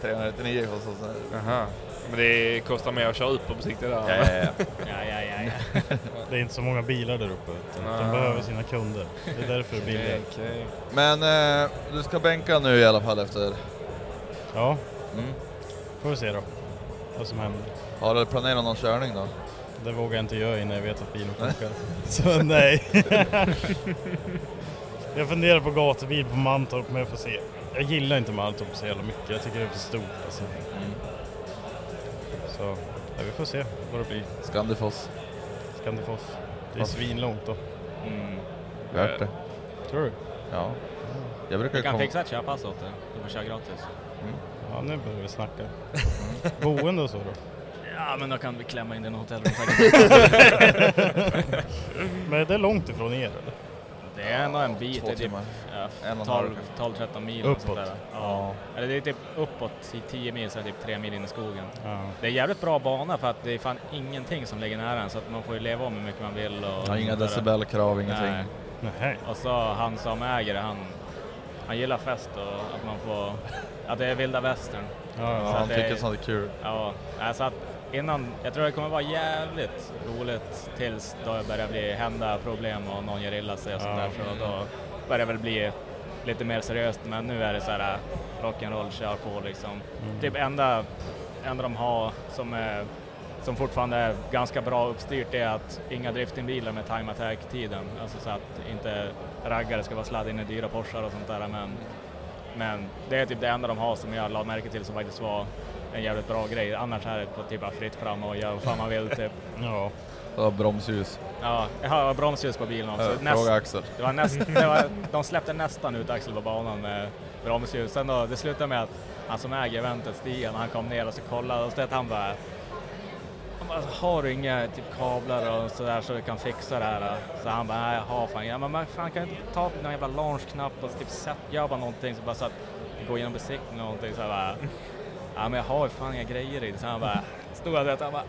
399 kostar så. Jaha. Men det kostar mer att köra ut på besiktning där. Ja, ja, ja. Ja, ja, ja, ja. [laughs] Det är inte så många bilar där uppe. utan De Ah. behöver sina kunder. Det är därför det är billigare. [laughs] Okej. Men eh, du ska bänka nu i alla fall efter... Ja, Mm. får vi se då vad som händer. Har du planerat någon körning då? Det vågar jag inte göra innan jag vet att bilen funkar. [laughs] Så nej. [laughs] jag funderar på gatubil på Mantorp men jag får se. Jag gillar inte Mantorp så jävla mycket. Jag tycker det är för stort alltså. Så ja, vi får se vad det blir. Scandifoss. Det är svinlångt då. Mm. Värt det. Tror du? Ja. Jag brukar Vi kan komma- fixa ett körpass åt dig. Du får köra gratis. Ja, nu börjar vi snacka. [laughs] Boende och så då? Ja, men då kan vi klämma in den i hotellrum [laughs] Men det är långt ifrån er eller? Det är ändå en bit. Två det är typ timmar. ja, En och en halv 12 12-13 mil. Uppåt. där. Ja. Eller det är typ uppåt i 10 mil, så är det typ 3 mil in i skogen. Ja. Det är jävligt bra bana för att det är fan ingenting som ligger nära en så att man får ju leva om hur mycket man vill. Och Ja, inga decibelkrav, ingenting. Nej. Nej. Och så han som äger det, han, han gillar fest och att man får, att det är vilda västern. Ja, ja, Så han tycker sånt är kul. Ja, alltså att innan, jag tror det kommer vara jävligt roligt tills då det börjar bli hända problem och någon gör illa sig och sånt Ja. där. Så då börjar det väl bli lite mer seriöst. Men nu är det så här rock'n'roll, kör på liksom. Mm. Typ enda, enda de har som är som fortfarande är ganska bra uppstyrt är att inga driftingbilar med time attack-tiden. Alltså så att inte raggare ska vara sladd in i dyra Porschar och sånt där. Men, men det är typ det enda de har som jag la märke till som faktiskt var en jävligt bra grej. Annars är det på typ bara fritt fram och gör vad fan man vill typ. [laughs] Ja. Ja, bromsljus. Ja, jag har bromsljus på bilen också. Ja, fråga Axel. Det var näst, det var, [laughs] de släppte nästan ut Axel på banan med bromsljus. Sen då, det slutade med att han som äger eventet, Stian, han kom ner och så kollade och så att han bara har du inga typ kablar och sådär så du kan fixa det här? Så han bara, nej jag har fan inga. Men man fan kan inte ta någon jävla launchknapp och typ sätt, gör bara någonting så bara så att går igenom besiktning och någonting. Så jag bara, ja men jag har ju fan inga grejer i det. Så han bara, stod och han bara,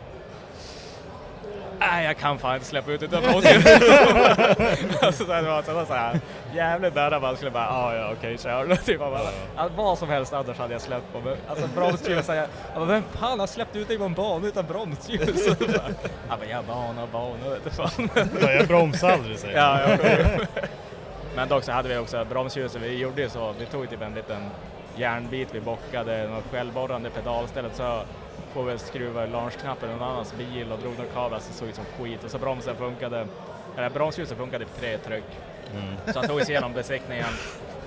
Nej, jag kan fan inte släppa ut utan alltså, [laughs] så det var så, så här, jävligt nära man skulle bara, ah, ja okej kör. [laughs] typ, bara, alltså, vad som helst annars hade jag släppt på. Men, alltså bromsljus, jag, jag bara, vem fan har släppt ut dig på en bana utan bromsljus? [laughs] Så bara, jag ja bana och bana vet du fan. Ja, jag bromsar aldrig, säger ja, jag Men dock så hade vi också bromsljuset, vi gjorde ju så, vi tog typ en liten järnbit, vi bockade något självborrande pedalstället så får vi skruva launchknappen i någon annans bil och drog några kablar så såg ut som skit och så bromsen funkade, eller bromsljuset funkade på tre tryck. Mm. Så han tog oss igenom besiktningen.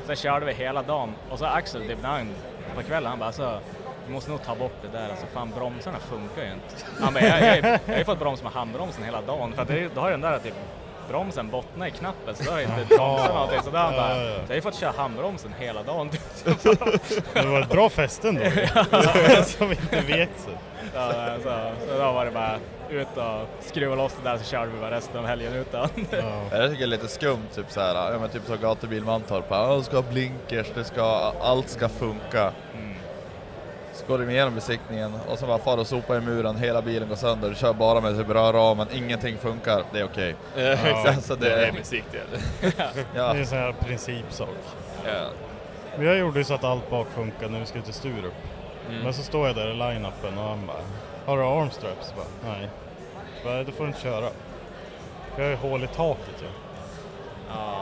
Sen körde vi hela dagen och så Axel typ när han, på kvällen han bara alltså, vi måste nog ta bort det där, alltså fan bromsarna funkar ju inte. Han bara, jag, jag, jag har ju fått broms med handbromsen hela dagen för att det, då har den där typ bromsen bottnat i knappen så då har det inte [laughs] bromsat någonting. Så då han bara, Ja, ja, ja. så jag har ju fått köra handbromsen hela dagen. [laughs] Det var ett bra fäste ändå. [laughs] Som inte vek sig. Ja, så, så då var det bara ut och skruva loss det där så körde vi bara resten av helgen utan. Jag tycker det är lite skumt, typ så här, ja men typ så gatubil Mantorp, ja, det ska ha blinkers, det ska, allt ska funka. Mm. Så går de igenom besiktningen och så bara far och sopar i muren, hela bilen går sönder, kör bara med typ rörramen, ingenting funkar, det är okej. Ja, exakt. Alltså det det är besiktigad. [laughs] Ja. Det är en sån här principsak. Ja. Men jag gjorde ju så att allt bak funkar när vi skulle till Sturup. Mm. Men så står jag där i line-upen och han bara, har du armstraps? Bara, Nej. Bara, då får du inte köra. För jag har ju hål i taket ju.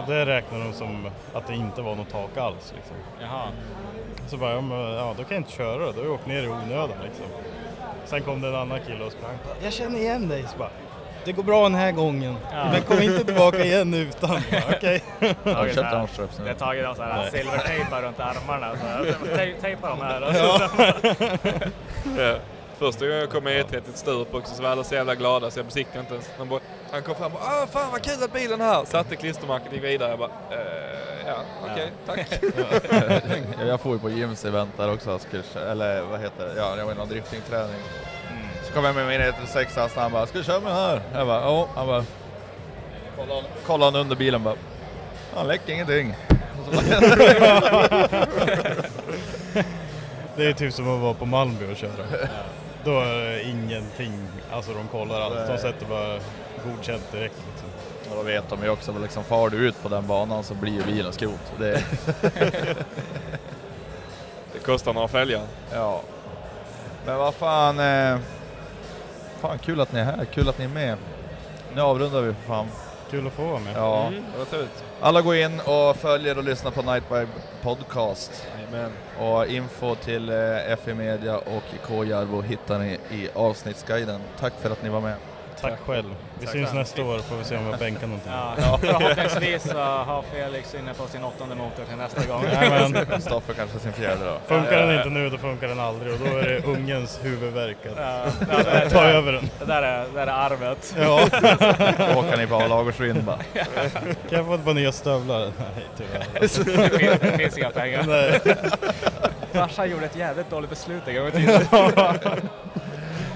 Och det räknar de som att det inte var något tak alls liksom. Jaha. Så bara, ja, men, ja då kan jag inte köra då, då har jag åkt ner i onödan liksom. Sen kom det en annan kille och sprang jag känner igen dig. Så bara, det går bra den här gången, Ja. men kom inte tillbaka igen utan. [laughs] Okej. Nu? Jag har tagit någon sån här silvertejpar runt armarna. Så [laughs] Tejpa dem här. Ja. [laughs] Första gången jag kom med E30 till Sturup också så var alla så jävla glada så jag besiktigade inte ens. Han, bara, han kom fram och bara ah, fan vad kul att bilen är här! Satte klistermärket gick vidare. Jag bara eh, ja okej tack. [laughs] Ja, jag får ju på Jims event där också, kö- eller vad heter det, ja, jag någon driftingträning. Så kom jag med min E36 och han bara, ska du köra med den här? Jag bara, ja. Han bara, kollade han, under bilen bara, han läcker ingenting. Och [laughs] Det är typ som att vara på Malmö och köra. Då är det ingenting, alltså de kollar allt. De sätter bara godkänt direkt liksom. Och då vet de ju också, liksom, far du ut på den banan så blir ju bilen skrot. Det, [laughs] Det kostar några fälgar. ja. Men vad fan, eh, fan kul att ni är här, kul att ni är med. Nu avrundar vi för fan. Kul att få vara med. Ja. Mm, det var trevligt. Alla går in och följer och lyssnar på Night Vibe Podcast. Jajamän. Och info till eh, FE Media och K Jarbo hittar ni i avsnittsguiden. Tack för att ni var med. Tack själv. Vi Tack syns själv. nästa år får vi se om jag bänkar någonting. ja, [laughs] förhoppningsvis så har Felix inne på sin åttonde motor till nästa gång. Jajamän. Kristoffer kanske sin fjärde då. Funkar den inte nu, då funkar den aldrig och då är det ungens huvudvärk att Ja, ja, det är- ta över den. Det där är, det där är arvet. Ja. [laughs] Åker ni på Lagersvind bara. Kan jag få ett par nya stövlar? [laughs] Nej, tyvärr. Det finns, det finns inga pengar. Nej. Farsan gjorde ett jävligt dåligt beslut en gång i tiden.